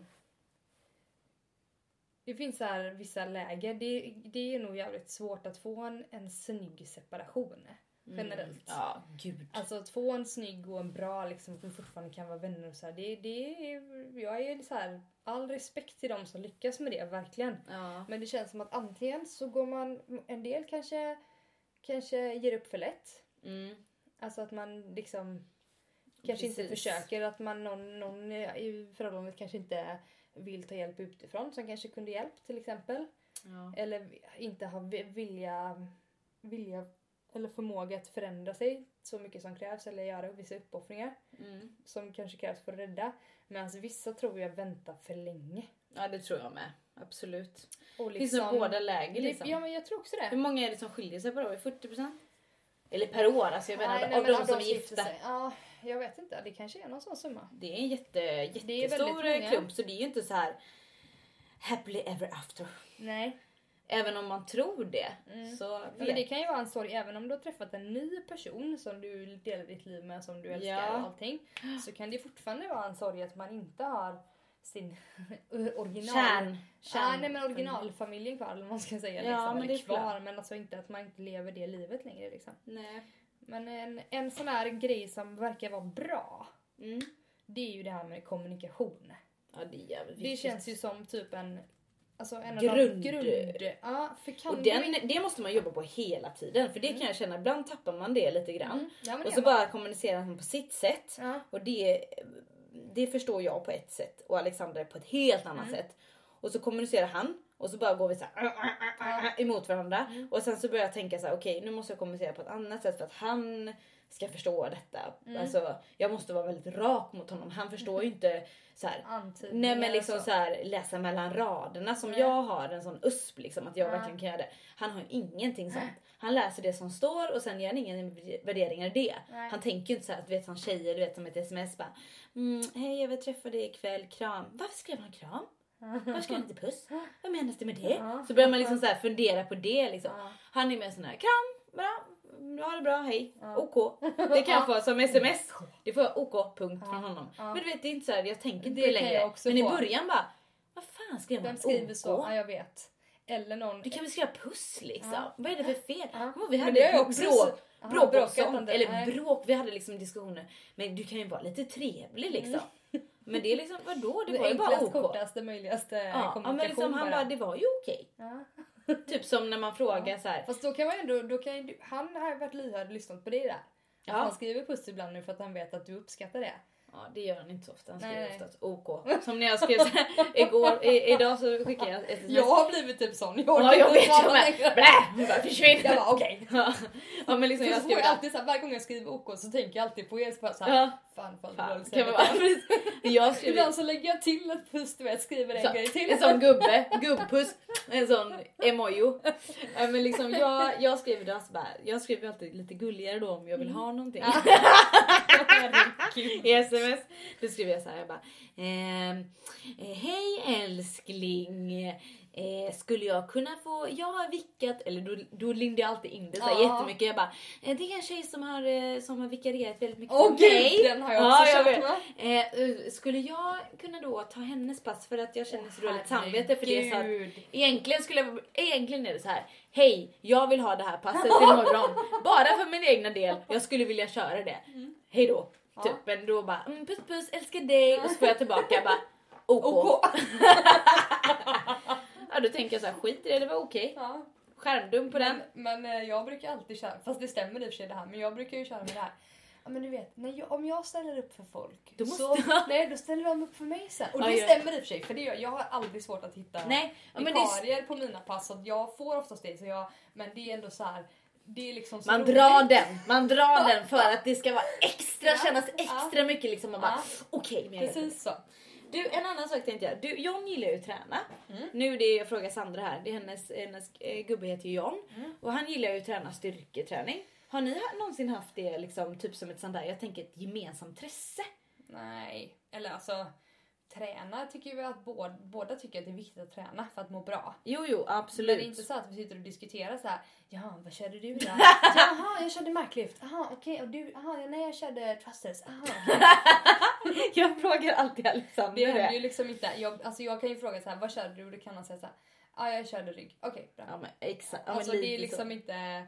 det finns så här vissa läger. Det, det är nog jävligt svårt att få en, en snygg separation. Generellt. Mm. Ja gud. Alltså att få en snygg och en bra liksom, att vi fortfarande kan vara vänner och så här, det, det är, jag är så här, all respekt till de som lyckas med det, verkligen. Ja. Men det känns som att antingen så går man, en del kanske, kanske ger upp för lätt. Mm. Alltså att man liksom kanske inte Precis. försöker, att man någon, någon i förhållandet kanske inte vill ta hjälp utifrån som kanske kunde hjälpt till exempel. Ja. Eller inte har vi- vilja, vilja eller förmåga att förändra sig så mycket som krävs eller göra vissa uppoffringar Mm. som kanske krävs för att rädda. Medan vissa tror jag väntar för länge. ja det tror jag med. Absolut. Och Finns det båda läger det, liksom? Ja men jag tror också Hur det. många är det som skiljer sig per år? 40%? Eller per år? Alltså jag menar Nej, nej, av men de som är gifta. sig. Ja, jag vet inte. Det kanske är någon sån summa. Det är en jätte, jättestor många. klubb så det är ju inte så här happily ever after. Nej. Även om man tror det. Mm. Så vet men det kan ju vara en sorg även om du har träffat en ny person som du delar ditt liv med, som du älskar Ja. och allting. Så kan det fortfarande vara en sorg att man inte har sin original... Kärn. Kärn nej men originalfamiljen kvar eller vad man ska säga. Ja, liksom. men eller det är kvar klart. men alltså inte att man inte lever det livet längre liksom. Nej. Men en, en sån här grej som verkar vara bra Mm. det är ju det här med kommunikation. Ja det är jävligt Det viktigt. känns ju som typ en Alltså en Grund. grund... Ja, för kan Och den, inte- det måste man jobba på hela tiden för det kan jag känna, ibland tappar man det lite grann. Mm. Ja, Och det så bara kommunicerar man på sitt sätt. Ja. Och det, det förstår jag på ett sätt och Alexander på ett helt annat Mm. sätt. Och så kommunicerar han och så bara går vi så här emot varandra. Mm. Och sen så börjar jag tänka så här: okej nu måste jag kommunicera på ett annat sätt för att han ska förstå detta. Mm. Alltså jag måste vara väldigt rak mot honom. Han förstår ju inte så här. Nej men liksom så. här, läsa mellan raderna som jag har en sån USP liksom att jag Ja. verkligen kan göra det. Han har ju ingenting sånt. Han läser det som står och sen gör han inga värderingar i det. Nej. Han tänker ju inte så här, du vet som tjejer du vet som ett sms bara mm, Hej jag vill träffa dig ikväll, kram. Varför skrev han kram? Varför skrev han inte puss? Vad menas det med det? Ja. Så börjar man liksom så här fundera på det liksom. Ja. Han är mer sån här kram, bra, ha det bra, hej, Ja. OK. Det kan jag få som sms. Det får jag OK punkt från honom. Ja. Men du vet det är inte så här, jag tänker inte Det längre. Men i början bara, vad fan skrev Vem han skriver OK? så? Ja, jag vet. Eller någon... Du kan väl skriva puss liksom? Ja. Vad är det för fel? Ja. Vi Men hade bråk, också bråk, Aha, bråk också. Eller nej. bråk, vi hade liksom diskussioner. Men du kan ju vara lite trevlig liksom. Men det är liksom, vadå? Det, Det var ju bara OK. kortaste, möjligaste Ja, ja kommunikation men liksom, han bara, det var ju okej. Ja. Typ som när man frågar så här. Fast då kan man ju ändå, då kan ju, han har varit lyhörd och lyssnat på det där. Ja. Han skriver puss ibland nu för att han vet att du uppskattar det. Ja det gör han inte så ofta. Han skriver Nej, nej. oftast OK. Som när jag skrev så här, igår, i, idag så skickade jag ett sms. Jag har blivit typ sån. Jag Ja jag inte vet jag med. Blä! Hon bara försvinn. Jag bara okej. Ja. Ja men liksom Så jag skrev alltid så här, varje gång jag skriver OK så tänker jag alltid på er. Så bara så här, Ja. Fan fan, Fan, kan man jag skrev Ibland så lägger jag till ett puss du vet, skriver en Så, grej till. En sån gubbe, gubbpuss, en sån emojo. Ja, men liksom jag, jag skriver det alltså bara, jag skriver alltid lite gulligare då om jag vill ha någonting. I sms. Då skriver jag så här, jag bara ehm, eh, Hej älskling. Eh, skulle jag kunna få, jag har vickat, eller då, då lindar jag alltid in det så här Ja. jättemycket. Jag bara, eh, det är en tjej som har, eh, som har vikarierat väldigt mycket Åh för mig. den har jag Ja, också kört vet. med. Eh, skulle jag kunna då ta hennes plats för att jag känner så dåligt samvete för det så att egentligen skulle jag, egentligen är det så här. Hej, jag vill ha det här passet imorgon. Bara för min egna del. Jag skulle vilja köra det. Hej då. Mm. Ja. Typ. Men då bara mm, puss puss, älskar dig. Och så får jag tillbaka bara OK. OK. Ja då tänker jag så här, skit i det, det var okej. Ja. Skärmdump på den. Men, men eh, jag brukar alltid köra, fast det stämmer i och för sig det här, men jag brukar ju köra med det här. Ja men du vet, när jag, om jag ställer upp för folk, Då måste så, nej, då ställer de upp för mig sen. Och Ja, det ja. stämmer i och för sig, för det gör, jag har aldrig svårt att hitta Nej, ja, men det vikarier på mina pass, så jag får oftast det. Så jag, men det är ändå så här, det är liksom man roligt. drar den, man drar den för att det ska vara extra, Ja, kännas ja. extra mycket liksom. Man bara Ja. okej, det. Precis så. Du, en annan sak tänkte jag. Du, John gillar ju att träna. Mm. Nu det jag frågar Sandra här, det är hennes, hennes eh, gubbe heter ju John. Mm. Och han gillar ju att träna styrketräning. Har ni någonsin haft det liksom, typ som ett sånt där, jag tänker ett gemensamt intresse? Nej, eller alltså träna tycker vi att båda, båda tycker att det är viktigt att träna för att må bra. Jo, jo, Men absolut. det är inte så att vi sitter och diskuterar så här. Jaha, vad körde du idag? Jaha, jag körde marklyft. Jaha, okej. Och du? Jaha, ja, nej jag körde thrusters. Jag frågar alltid Det Alexander händer det. ju liksom inte. Jag, alltså jag kan ju fråga så här, vad körde du? Och då kan han säga så här. Ja, jag körde rygg. Okej, bra. Ja men exakt. Ja, alltså men det är liksom så. inte...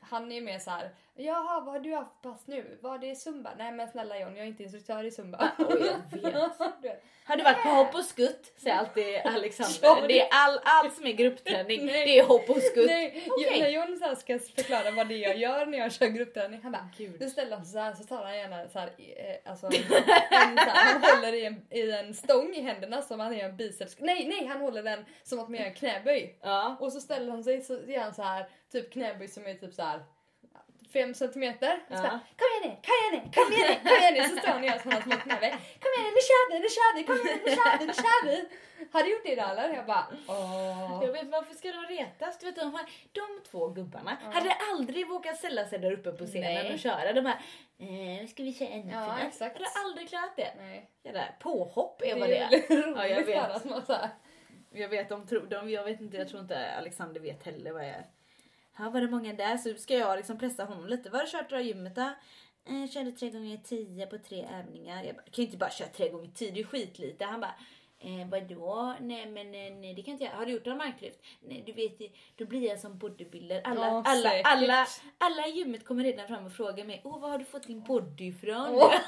Han är ju mer så här. Jaha, vad har du haft pass nu? Var det zumba? Nej men snälla John, jag är inte instruktör i zumba. Oj, jag vet. Du. Har du varit på hopp och skutt? Säger alltid Alexander. Ja, det är all, allt som är gruppträning, det är hopp och skutt. Nej, Okej. när John så ska förklara vad det är jag gör när jag kör gruppträning. Han bara, Gud. då ställer sig så här så tar han gärna så här, eh, alltså, en, en, så här, han håller i en, i en stång i händerna som han gör en biceps. Nej, nej, han håller den som att man gör en knäböj. Ja. Och så ställer han sig så gör han så här typ knäböj som är typ så här. 5 centimeter. Ja. bara, kom igen nu, kom igen nu, kom igen nu, kom igen nu. Så står han och gör sådana små knäböj. Kom igen nu, nu kör vi, nu kör vi, kom igen nu, nu kör vi, nu kör vi. Har du gjort det idag eller? Jag bara, åh. Jag vet varför ska de retas? Du vet, de, här, de två gubbarna Ja. hade aldrig vågat ställa sig där uppe på scenen Nej. och köra de här eh, nu ska vi köra ännu Ja, finare. exakt. Hade aldrig klarat det. Nej. Det där påhopp är Det vad det är är. väldigt roligt Ja, jag vet. Jag vet, de tror, de, jag vet inte, jag tror inte Alexander vet heller vad jag är. Här var det många där så ska jag liksom pressa honom lite. Vad har du kört då i gymmet då? Eh, körde tre gånger tio på tre övningar. Jag bara, kan ju inte bara köra tre gånger tio, det är skitlite. Han bara, eh, vadå? Nej men eh, nej, det kan inte jag. Har du gjort en marklyft? Nej du vet ju, då blir jag som bodybuilder. Alla, Ja, alla, säkert. alla, alla i gymmet kommer redan fram och frågar mig, åh var har du fått din body ifrån? Åh.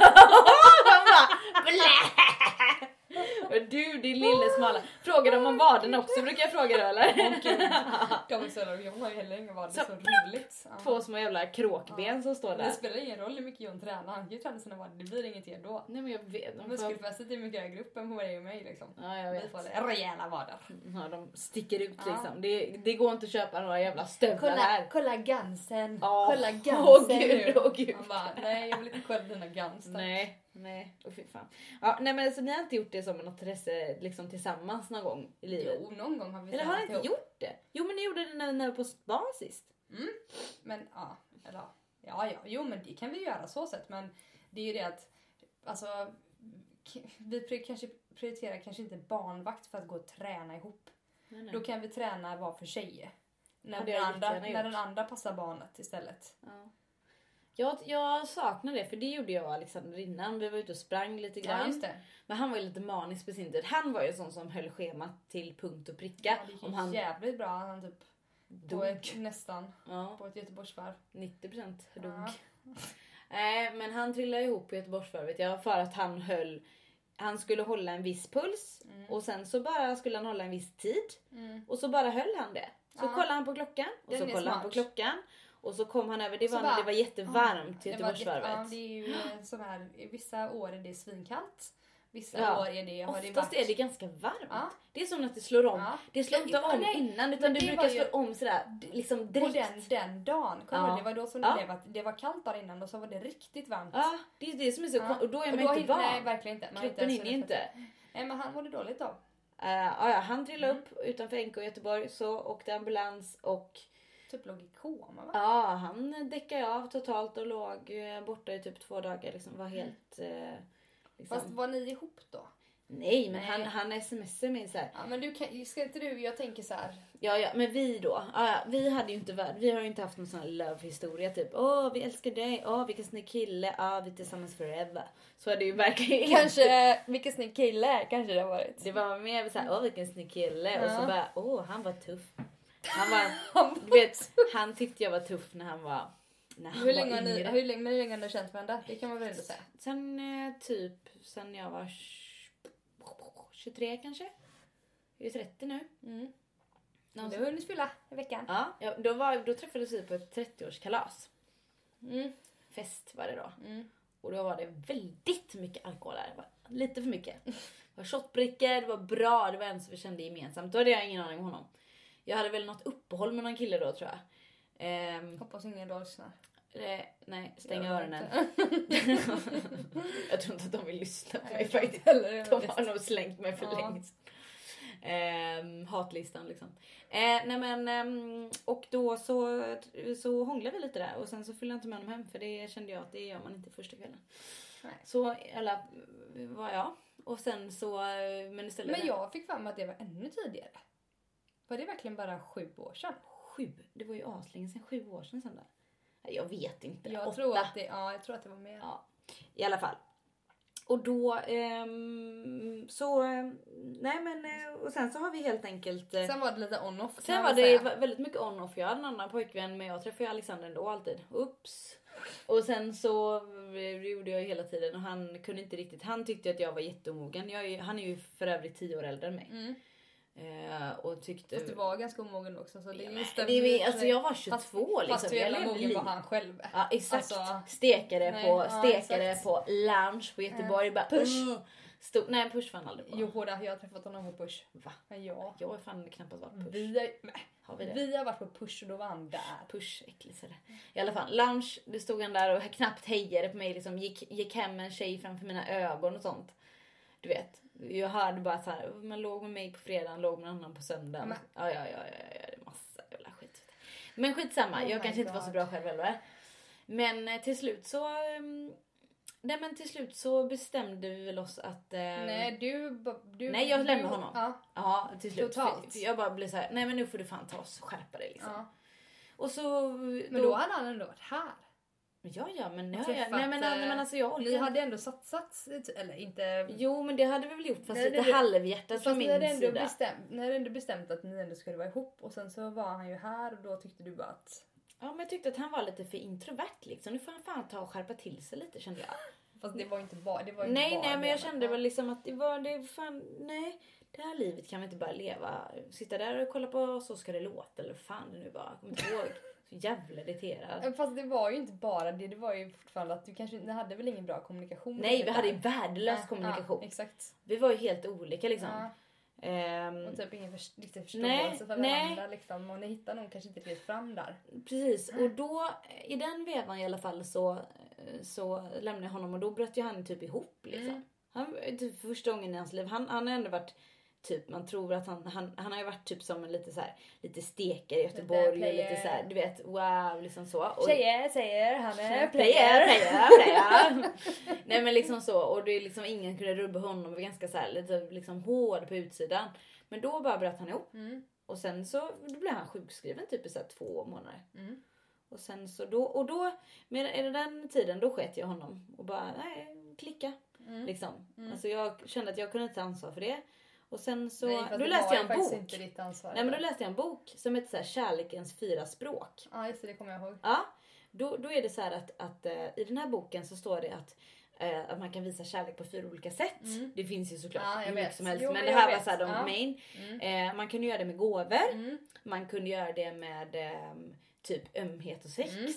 du din lille smala. Frågar de om vaderna också brukar jag fråga då eller? Gud. De är så John har ju heller ingen vad, det är Så, så roligt. Ja. Två små jävla kråkben som står Det där. spelar ingen roll hur mycket John tränar, han kan ju träna sina vader, det blir inget ändå. Nej men jag vet. Får... Muskelfästet är mycket högre upp än på dig och mig liksom. Ja jag Vi vet. får det. rejäla vader. Ja, de sticker ut Ja. liksom. Det, det går inte att köpa några jävla stövlar här. kolla gansen, Ja. kolla gansen Åh, gud, nu. åh, gud. Han bara, nej jag vill inte kolla dina gans. Nej, nej. Oh, fy fan. Ja, nej men så ni har inte gjort det som något intresse liksom tillsammans någon gång i livet? Jo, någon gång har vi Eller har ni inte ihop. gjort det? Jo men ni gjorde det när ni var på spa sist. Men ja, eller ja, ja, jo men det kan vi göra så sett men det är ju det att alltså vi kanske prioriterar kanske inte barnvakt för att gå och träna ihop. Nej, nej. Då kan vi träna var för sig. När, den andra, när den andra passar barnet istället. Ja. Jag, jag saknar det för det gjorde jag och Alexander innan. Vi var ute och sprang lite grann. Ja. Men han var ju lite manisk på sin tid. Han var ju sån som höll schemat till punkt och pricka. Ja, det gick om han jävligt bra. Han typ på dog. ett, nästan Ja, på ett Göteborgsvarv. 90% dog. Ja. Nej, men han trillade ihop på Göteborgsvarvet. Ja, för att han höll... Han skulle hålla en viss puls Mm. och sen så bara skulle han hålla en viss tid. Mm. Och så bara höll han det. Så Ja. kollade han på klockan och Den så kollade han på smart. klockan. Och så kom han över, det Och så var när bara- det var jättevarmt Det var jätte- Göteborgsvarvet. Ja, det är ju eh, så här, i vissa år är det svinkallt. Vissa Ja. år är det, har det Oftast varit... är det ganska varmt. Ja. Det är som att det slår om. Ja. Det slår inte Ja, om nej, innan utan det, det brukar var ju- slå om sådär liksom direkt. den, den dagen, kommer Ja. det var då som det Ja. blev att det var kallt dagen innan och så var det riktigt varmt. Ja, det är det som är så Ja. Och då är man då inte van. Nej, verkligen inte. Man Kroppen hinner inte. Nej, men han mådde dåligt då. Uh, ja, ja, han trillade Mm. upp utanför NK i Göteborg, så åkte ambulans och Typ låg i koma va? ja, han däckade av totalt och låg eh, borta i typ två dagar. Liksom, var helt... eh, liksom. Fast var ni ihop då? Nej, men Nej. han, han smsade mig så här. Ja men du kan, ska inte du, jag tänker så här. Ja, ja, men vi då. Ja, ja, vi hade ju inte värld. Vi har ju inte haft någon sån här love-historia typ. Åh, vi älskar dig. Åh, vilken snygg kille. Ja, vi är tillsammans forever. Så är det ju verkligen. Kanske, vilken snygg kille kanske det har varit. Det var mer så här, åh vilken snygg kille. Och så Ja. bara, åh han var tuff. Han var, du vet, han tyckte jag var tuff när han var, när han Hur länge, var ni, hur, länge, men hur länge har ni känt varandra? Det kan man väl ändå säga. Sen eh, typ, sen jag var tj- 23 kanske. Jag är 30 nu. Mm. Någon Du har hunnit fylla i veckan. Ja, ja, då, var, då träffades vi på ett 30-årskalas. Mm. Fest var det då. Mm. Och då var det väldigt mycket alkohol där. Lite för mycket. Det var shotbrickor, det var bra, det var en som vi kände gemensamt. Då hade jag ingen aning om honom. Jag hade väl något uppehåll med någon kille då tror jag. Ehm, Hoppas ingen då lyssnar. eh, nej, stäng Jag öronen. jag tror inte att de vill lyssna på mig faktiskt. De har nog slängt mig för Ja. längst. Ehm, hatlistan liksom. Eh, nej men ehm, och då så, så hånglade vi lite där och sen så följde jag inte med honom hem för det kände jag att det gör man inte första kvällen. Nej. Så eller var jag. Och sen så eh, men istället. Men jag fick mig att det var ännu tidigare. Var det verkligen bara sju år sedan? Sju. Det var ju aslänge sedan. Sju år sedan sen där. Jag vet inte. Jag Åtta. tror, att det, ja, jag tror att det var mer. Ja, i alla fall. Och då ehm, så, ehm, nej men eh, och sen så har vi helt enkelt eh, Sen var det lite on-off Sen var det säga. vä- väldigt mycket on-off. Jag hade en annan pojkvän men jag träffade ju Alexander ändå alltid. Oops. Och sen så eh, det gjorde jag ju hela tiden och han kunde inte riktigt. Han tyckte att jag var jätteomogen. Jag är, han är ju för övrigt tio år äldre än mig. Mm. Eh, och tyckte... Fast du var ganska omogen också så det Ja, är stämmer det, är- alltså jag var 22 Fast- liksom. Fast hur jävla mogen var han själv? Ja exakt. Alltså- stekade, Nej, på, ja, stekade exakt. på lounge på Göteborg. Bara, Push. Stod, nej push var han aldrig på. Jo, båda. Jag har träffat honom på Push. Va? Ja. Jag har fan knappast varit push. Vi har, nej, Har vi det? vi har varit på Push och då var han där. Push, äckligt är det. I alla fall, lunch, det stod han där och knappt hejade på mig. Liksom, gick, gick hem en tjej framför mina ögon och sånt. Du vet, jag hörde bara så här, man låg med mig på fredagen, låg med någon annan på söndagen. Men- Ja, ja, ja, ja, ja, det är massa jävla skit. Men skitsamma, Oh jag kanske inte var så God. bra själv heller. Men eh, till slut så... ehm, nej men till slut så bestämde vi väl oss att... eh, Nej, du, du... Nej, jag lämnade honom. Ja, Ja, till slut. Totalt. För, jag bara blev så här, nej men nu får du fan ta oss och skärpa dig liksom. ja. Och så... Men då hade han ändå varit här. Ja, ja, men, Och ja, ja. träffat, Nej, men, nej, men alltså jag Ni orkar hade ändå satsat, eller inte... Jo, men det hade vi väl gjort fast Nej, lite det- det- halvhjärtat från ni min ändå sida. bestämt, ni hade ändå bestämt att ni ändå skulle vara ihop och sen så var han ju här och då tyckte du bara att... Ja, men jag tyckte att han var lite för introvert liksom. Nu får han fan ta och skärpa till sig lite kände jag. Fast det var ju inte bara det. Var inte Nej, nej, men det, jag kände väl liksom att det var det fan, nej. Det här livet kan vi inte bara leva. Sitta där och kolla på Så ska det låta eller fan det nu var. Jag kommer inte ihåg. Så jävla irriterad. Fast det var ju inte bara det, det var ju fortfarande att du kanske, ni hade väl ingen bra kommunikation? Nej, vi hade ju värdelös Ja, kommunikation. Ja, exakt. Vi var ju helt olika liksom. Ja, Ehm, och typ ingen för, riktig Nej, förståelse för nej. varandra liksom. Och ni hittar nog kanske inte riktigt fram där. Precis, och då i den vevan i alla fall så, så lämnade jag honom och då bröt ju han typ ihop liksom. Mm. Han, typ för första gången i hans liv, han, han har ändå varit typ, man tror att han, han, han har ju varit typ som en lite så här, lite stekare i Göteborg och lite så här, du vet, wow liksom så. Och, Tjejer säger han är player, player. player, player. Nej men liksom så och det är liksom ingen kunde rubba honom, var ganska så här, lite liksom hård på utsidan. Men då bara bröt han ihop Mm. och sen så då blev han sjukskriven typ i så två månader. Mm. Och sen så då, och då, med den tiden då sket jag honom och bara, nej, klicka. Mm. Liksom. Alltså jag kände att jag kunde inte ta ansvar för det. Och sen så, Nej, då det läste var jag en bok. inte ditt ansvar. Nej men då läste jag en bok som heter så här, Kärlekens fyra språk. Ja just det, det kommer jag ihåg. Ja, då, då är det så här att, att eh, i den här boken så står det att, eh, att man kan visa kärlek på fyra olika sätt. Det finns ju såklart Mm. Ja, hur mycket som helst Jo, men det här var vet. så här de Ja. main. Mm. Eh, man kunde göra det med gåvor. Mm. Man kunde göra det med ehm, typ ömhet och sex. Mm.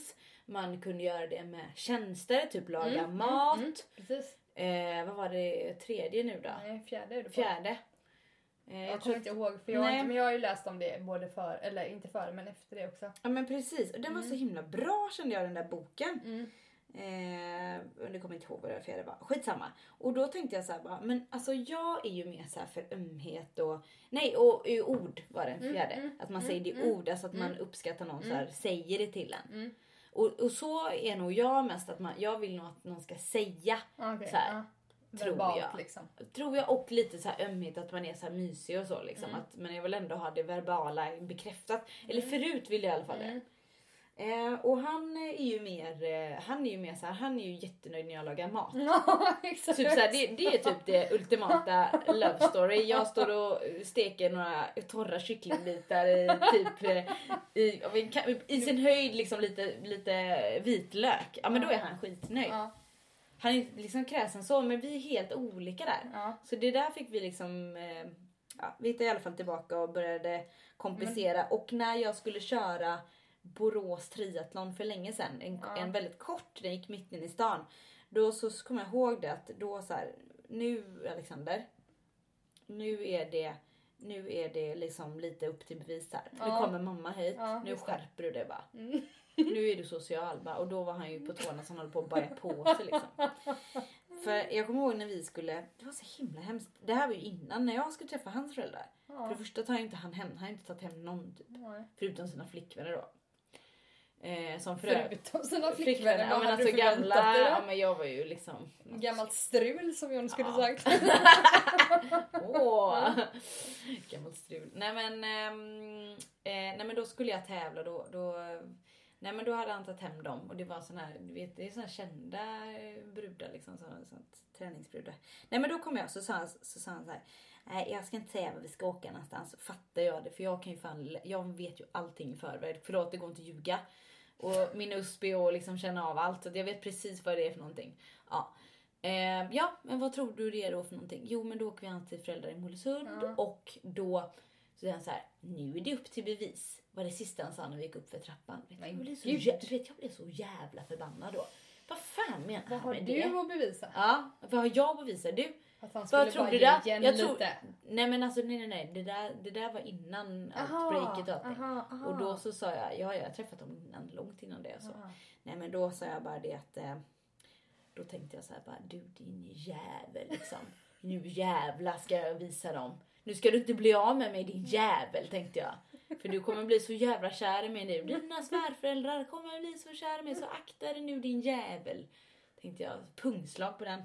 Man kunde göra det med tjänster, typ laga Mm, mat. mm, Precis. Eh, vad var det tredje nu då? Nej, fjärde är på. Fjärde. Eh, Jag jag kommer tror, inte ihåg för jag, har inte, men jag har ju läst om det både för, eller inte för men efter det också. ja men precis. Och den var så himla bra kände jag den där boken. Mm. Eh, nu kommer inte ihåg vad det fjärde var. Skitsamma. Och då tänkte jag så här bara, men alltså jag är ju mer så här för ömhet och nej och, och ord var den Mm, fjärde. mm, att man mm, säger det i mm, ord, alltså att man mm. uppskattar någon så här, säger det till en. Mm. Och, och så är nog jag mest att man, jag vill nog att någon ska säga, Okej, Så här, ja. Tror Verbalt, jag. liksom. tror jag, och lite så här ömhet att man är så här mysig och så liksom. Mm. Att, men jag vill ändå ha det verbala bekräftat. Eller förut ville jag i alla fall det. Mm. Eh, och han är ju mer, eh, han är ju mer så här, han är ju jättenöjd när jag lagar mat. Typ såhär, det, det är typ det ultimata love story. Jag står och steker några torra kycklingbitar i typ eh, i, en ka- i sin höjd liksom lite, lite vitlök. Ja men då är han skitnöjd. Ja, Han är inte liksom kräsen så men vi är helt olika där. ja. Så det där fick vi liksom, eh, ja, vi hittade i alla fall tillbaka och började kompensera. Och när jag skulle köra Borås triathlon för länge sedan, en, Ja. en väldigt kort, den gick mitt in i stan. Då så kom jag ihåg det att då så här, nu Alexander, nu är det nu är det liksom lite upp till bevis här. Nu Ja. kommer mamma hit, nu det. skärper du dig bara. Mm. Nu är du social bara. Och då var han ju på tårna så han höll på att baja på sig liksom. För jag kommer ihåg när vi skulle, det var så himla hemskt. Det här var ju innan när jag skulle träffa hans föräldrar. För Ja. det första tar inte han hem, han har inte tagit hem någon typ. Nej. Förutom sina flickvänner då. Eh, som för övrigt. Förutom sina flickvänner, Ja vad men hade alltså du förväntat gamla, dig ja men jag var ju liksom. Gammalt strul som John skulle Ja. sagt. Åh! Gammalt strul. Nej men, ehm, eh, nej men då skulle jag tävla då, då Nej men då hade han tagit hem dem och det var sån här, du vet det är här kända eh, brudar liksom, såna, sånt, träningsbrudar. Nej men då kom jag så sa han så, sa han så här. Nej jag ska inte säga var vi ska åka någonstans. Fattar jag det för jag kan ju fan, jag vet ju allting i förväg. Förlåt det går inte att ljuga. Och min USP och liksom känna av allt. Så jag vet precis vad det är för någonting. Ja. Eh, ja, men vad tror du det är då för någonting? Jo, men då åker vi an till föräldrar i Mollösund Ja. och då så är han så här, nu är det upp till bevis. Var det sista han sa när vi gick upp för trappan. Vet, jag, blev så, du vet, jag blev så jävla förbannad då. Vad fan menar Vad han har med du det? att bevisa? Ja, vad har jag att bevisa? Du, Att han skulle vad tror bara du där? igen Jag tror, lite? nej men alltså nej nej nej, det där, det där var innan Aha, outbreaket och allting. aha, aha. Och då så sa jag, ja jag har träffat dem innan, långt innan det. Så. Aha. Nej men då sa jag bara det att eh, då tänkte jag så här bara du din jävel liksom. Nu jävla ska jag visa dem. Nu ska du inte bli av med mig din jävel tänkte jag. För du kommer bli så jävla kär i mig nu. Dina svärföräldrar kommer bli så kär i mig så akta dig nu din jävel. Tänkte jag. Pungslag på den.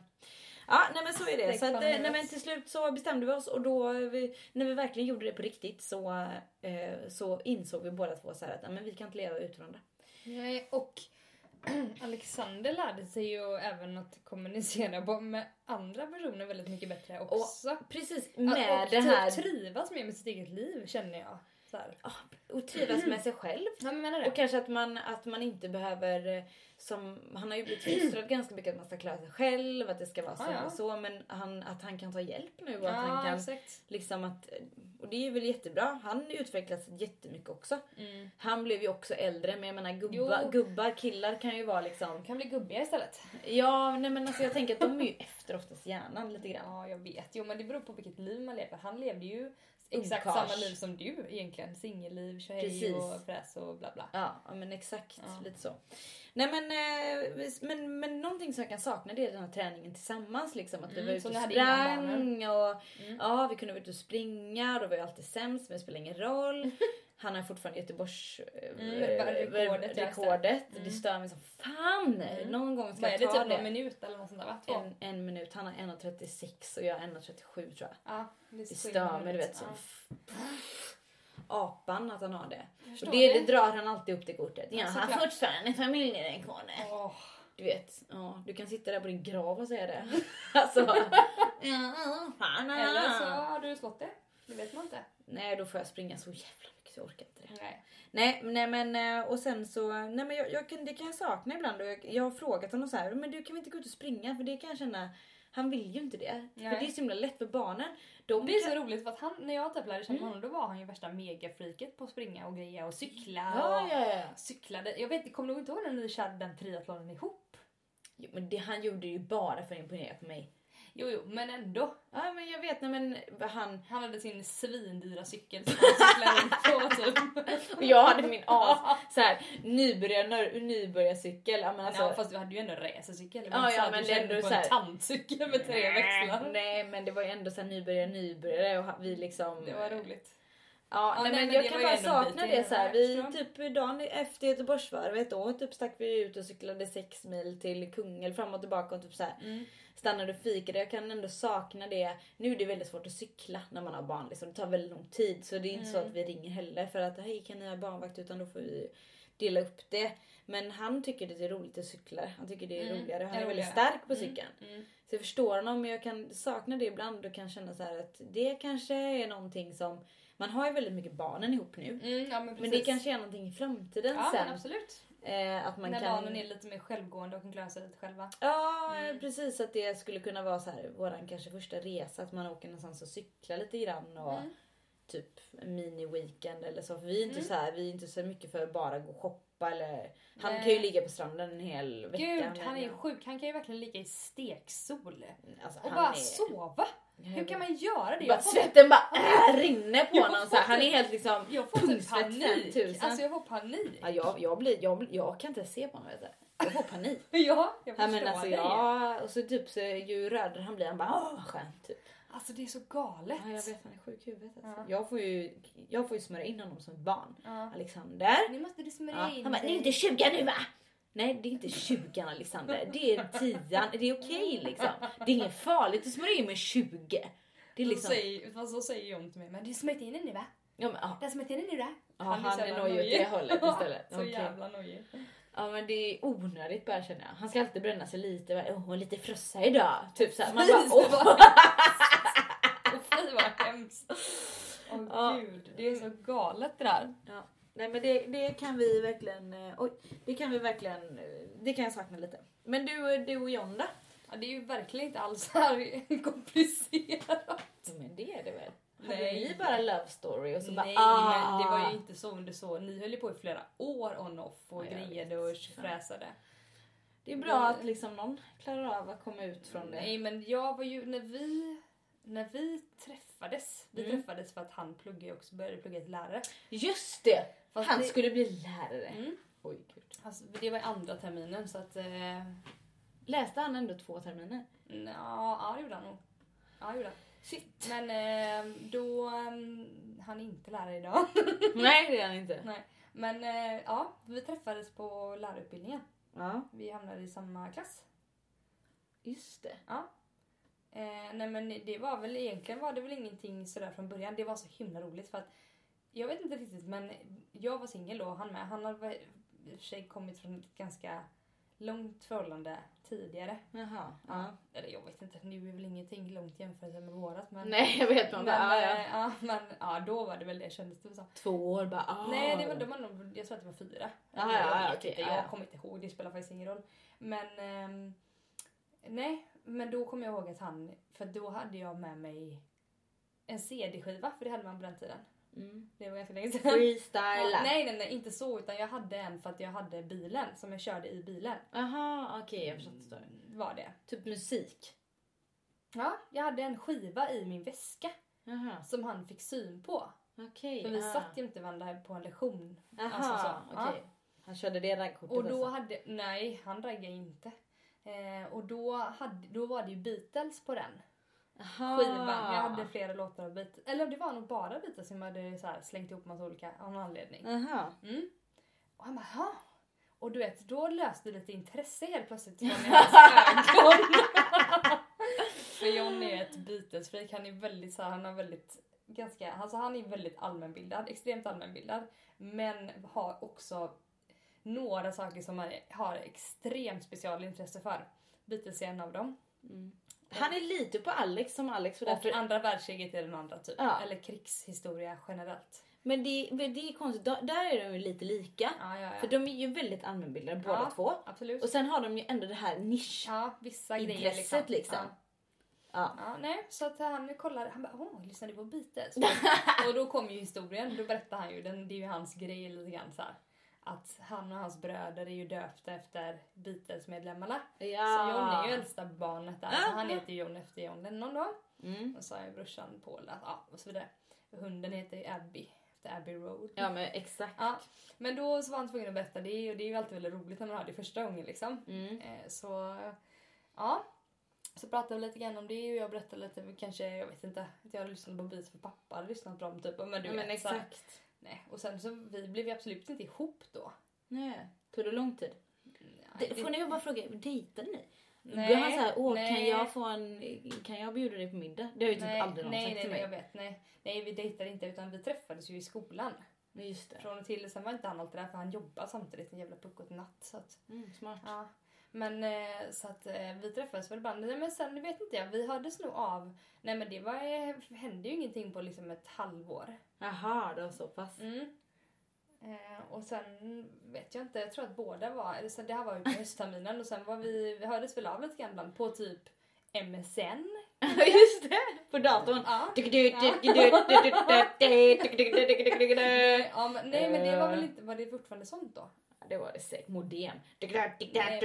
Ja, nej men så är det. Så att, eh, nej, men till slut så bestämde vi oss och då vi, när vi verkligen gjorde det på riktigt så, eh, så insåg vi båda två så här att nej, men vi kan inte leva utan varandra. Nej, och Alexander lärde sig ju även att kommunicera med andra personer väldigt mycket bättre också. Precis, Att- med och det här typ trivas mer med sitt eget liv känner jag. Här. och trivas med sig själv. Ja, men menar det. Och kanske att man, att man inte behöver, eh, som, han har ju blivit fostrad ganska mycket att man ska klara sig själv, att det ska vara så Ja, ja. och så, men han, att han kan ta hjälp nu och att han kan exakt. liksom att, och det är väl jättebra, han utvecklas jättemycket också. Mm. Han blev ju också äldre, men jag menar gubbar, Jo. gubbar killar kan ju vara liksom, Kan bli gubbiga istället. ja nej men alltså jag tänker att de är ju efter oftast hjärnan lite grann. Ja, jag vet. Jo, men det beror på vilket liv man lever. Han levde ju exakt Ungkarls. samma liv som du egentligen. Singelliv, Precis. och fräs och bla bla. Ja, ja men exakt. Ja. Lite så. Nej men, eh, men, men någonting som jag kan sakna det är den här träningen tillsammans. Liksom, att vi Mm, var ute och sprang och Mm. ja, vi kunde vara ute och springa. Då var jag alltid sämst men det spelar ingen roll. Han har fortfarande Göteborgs eh, Mm, rekordet, just det. Stör mig som fan. Mm. Någon gång ska Vad är jag det? ta Typ det. någon minut eller något sånt där? Två? en, en minut. Han har 1.36 och jag har 1.37 tror jag. Ja, det, är Det stör mig du vet. Så. Ja. apan att han har det. Och det, det drar han alltid upp det kortet. Ja, han har fortfarande familjerekordet. Åh, Du vet, ja, du kan sitta där på din grav och säga det. alltså, ja, fan, Eller så har du slått det. Det vet man inte. Nej, då får jag springa så jävla jag orkar inte det. Nej. Nej, nej men och sen så, nej men jag, jag kan, det kan jag sakna ibland och jag, jag har frågat honom så här, men du kan vi inte gå ut och springa? För det kan jag känna, han vill ju inte det. Nej. För det är så himla lätt för barnen. De Det är kan, så roligt för att han, när jag typ lärde känna Mm. honom då var han ju värsta megafreaket på att springa och greja och cykla. ja, och ja, ja. Cyklade. Jag vet, kommer nog inte ihåg när ni körde den triathlonen ihop. Jo, men det, han gjorde ju bara för att imponera på mig. Jo, jo, men ändå. Ja men jag vet, nej men han, Han hade sin svindyra cykel som han cyklade på typ. och jag hade min as, nybörjar, nybörjarcykel. Ja, men alltså, ja, fast du hade ju ändå en racercykel. Ja, ja, men du ändå på en tandcykel med tre växlar. Nej men det var ju ändå så här nybörjare nybörjare och vi liksom. Det var roligt. Ja, Ja, nej, nej, men men jag kan bara sakna det så här. Vi typ dagen efter Göteborgsvarvet då typ stack vi ut och cyklade sex mil till Kungälv fram och tillbaka och typ så här Mm. Stannade och fikade. Jag kan ändå sakna det. Nu är det väldigt svårt att cykla när man har barn liksom. Det tar väldigt lång tid så det är inte så Mm. att vi ringer heller för att hej kan ni ha barnvakt utan då får vi dela upp det. Men han tycker det är roligt att cykla. Han tycker det är Mm, roligare. Han är är väldigt stark på Mm, cykeln. Mm. Så jag förstår honom men jag kan sakna det ibland och kan känna så att det kanske är någonting som man har ju väldigt mycket barnen ihop nu. Mm, ja, men, Men det kanske är någonting i framtiden Ja, sen. men absolut. Eh, att man när kan... barnen är lite mer självgående och kan klara sig lite själva. Ja Mm. precis att det skulle kunna vara så här våran kanske första resa att man åker någonstans och cyklar lite grann och Mm. typ en mini-weekend eller så. För vi är inte Mm. så här, vi är inte så mycket för att bara gå och shoppa eller han Nej. kan ju ligga på stranden en hel vecka. Gud, han är ju sjuk. Han kan ju verkligen ligga i steksol. Alltså, Och han bara är... sova. Hur kan man göra det? Bara Jag får, svetten bara äh, rinner på honom så. Han är typ- helt liksom jag får typ panik. 5000. Alltså jag får panik. Ja, jag, jag, blir, jag, jag kan inte se på honom. Jag får panik. Ja, jag Ja, förstår men alltså, dig. ja, och så typ så ju rödare han blir han bara åh vad skönt. Typ. Alltså det är så galet. Ja, jag vet han är sjuk i huvudet. Alltså. Ja. Jag, får ju, jag får ju smörja in honom som ett barn. Ja. Alexander. Nu måste du smörja Ja. in Han bara, det är inte 20 nu va? Nej det är inte 20 Alexander. Det är 10. Det är okej liksom. Det är inget farligt att smörja in med 20. Det är Så liksom... säger, fast så säger John till mig, men du smörjt in den nu va? Ja, men. Du har smörjt in den nu va? Ja, han, så är nog åt det hållet istället. så Okej. jävla nojig. Ja men det är onödigt bara känner jag. Han ska alltid bränna sig lite. bara, Åh, lite frossa idag. Typ såhär. Man bara, åh. Fy vad hemskt. Åh Ja. gud, det är så galet det där. Ja. Nej men det, det kan vi verkligen, eh, oj, det kan vi verkligen, eh, det kan jag sakna lite. Men du, du och John då? Ja, det är ju verkligen inte alls så här komplicerat. Men det är det väl? Hade Nej. ni bara love story och så bara Nej ah. men det var ju inte så under så. Ni höll ju på i flera år on off och Ja, grejade och fräsade. Det är bra att liksom någon klarar av att komma ut från det. Nej men jag var ju när vi när vi träffades, vi Mm. träffades för att han pluggade också, började plugga till lärare. Just det! Fast Han det, skulle bli lärare. mm, Oj gud. alltså, det var i andra terminen så att... Eh, Läste han ändå två terminer? nja, ja det gjorde han nog. Ja det gjorde han. Shit. Men eh, då, eh, han är inte lärare idag. Nej det är han inte. Nej. Men eh, ja, vi träffades på lärarutbildningen. Ja, Vi hamnade i samma klass. just det. Eh, nej men det var väl egentligen var det väl ingenting sådär från början. Det var så himla roligt för att jag vet inte riktigt men jag var singel då och han med. Han hade i och för sig kommit från ett ganska långt förhållande tidigare. Jaha. Ja. Eller jag vet inte, nu är väl ingenting långt jämfört med vårat men... Nej jag vet man men, bara, ah, ja. eh, ja, men ja, då var det väl det kändes det som. Två år bara ah. Nej, det var, det var nog, jag tror att det var fyra. Ja, ja, jag vet okej, inte, ja, jag ja. kommer inte ihåg, det spelar faktiskt ingen roll. Men ehm, nej, men då kommer jag ihåg att han, för då hade jag med mig en CD-skiva, för det hade man på den tiden. Mm. Det var ganska länge sedan. Freestyla. Ja, nej, nej, nej, inte så, utan jag hade en för att jag hade bilen som jag körde i bilen. Jaha okej jag förstår. Var det. Typ musik. Ja, jag hade en skiva i min väska Jaha som han fick syn på. okej. För vi ah. satt ju inte varandra på en lektion. Jaha alltså så. okej. Ja. Han körde det raggkortet Och då alltså. hade, nej han raggade inte. Eh, och då, hade, då var det ju Beatles på den Aha. skivan. Jag hade flera låtar av Beatles. Eller det var nog bara Beatles som jag hade så här slängt ihop massa olika av någon anledning. Jaha. Mm. Och han bara ha. Och du vet, då löste lite intresse helt plötsligt från hans ögon. För John är ett Beatles-freak. Han är väldigt så här, han har väldigt ganska, alltså han är väldigt allmänbildad, extremt allmänbildad. Men har också några saker som han har extremt specialintresse för. Beatles är en av dem. Mm. Han är lite på Alex som Alex. Och därför... andra världskriget är den andra typ. Ja. Eller krigshistoria generellt. Men det, men det är konstigt, där är de ju lite lika. Ja, ja, ja. För de är ju väldigt allmänbildade båda två. Absolut. Och sen har de ju ändå det här nisch ja, vissa liksom. liksom. Ja. ja. nej, så att han kollade, han bara åh, lyssnade du på Beatles? och då kom ju historien, då berättade han ju, den, det är ju hans grej lite grann så här, Att han och hans bröder är ju döpta efter Beatles-medlemmarna. Ja. Så John är ju äldsta barnet där, så han heter John efter John Lennon då. Mm. Och så har ju brorsan Paul, ja och så vidare. Hunden heter Abby efter Abbey Road. Ja men exakt. Ja. Men då så var han tvungen att berätta det och det är ju alltid väldigt roligt när man hör det första gången liksom. Mm. Eh, så ja. Så pratade vi lite grann om det och jag berättade lite, kanske, jag vet inte, att jag lyssnat på Beats för pappa hade lyssnat på dem typ. Men du ja, vet, men exakt. Så, nej. Och sen så vi blev ju absolut inte ihop då. Nej. Tog det lång tid? Nej, det, får ni bara fråga, dejtade ni? Nej, Blev han såhär, åh nej. kan jag få en, kan jag bjuda dig på middag? Det har ju typ nej, aldrig någon nej, sagt nej, till mig. Nej, jag vet, nej. Nej, vi dejtade inte utan vi träffades ju i skolan. Just det. Från och till. Sen var inte han alltid där för han jobbar samtidigt en jävla puckot natt. Så att, mm, smart. Ja. Men eh, så att eh, vi träffades väl ibland. Nej men sen vet inte jag, vi hördes nog av. Nej men det var, hände ju ingenting på liksom ett halvår. Jaha, det var så pass. Mm. Eh, och sen vet jag inte, jag tror att båda var, eller så det här var ju på höstterminen och sen var vi, vi hördes väl av lite grann ibland på typ MSN. Just det! På datorn. Ja. ja men, nej men det var väl inte, var det fortfarande sånt då? Det var det säkert. Modem. Nej,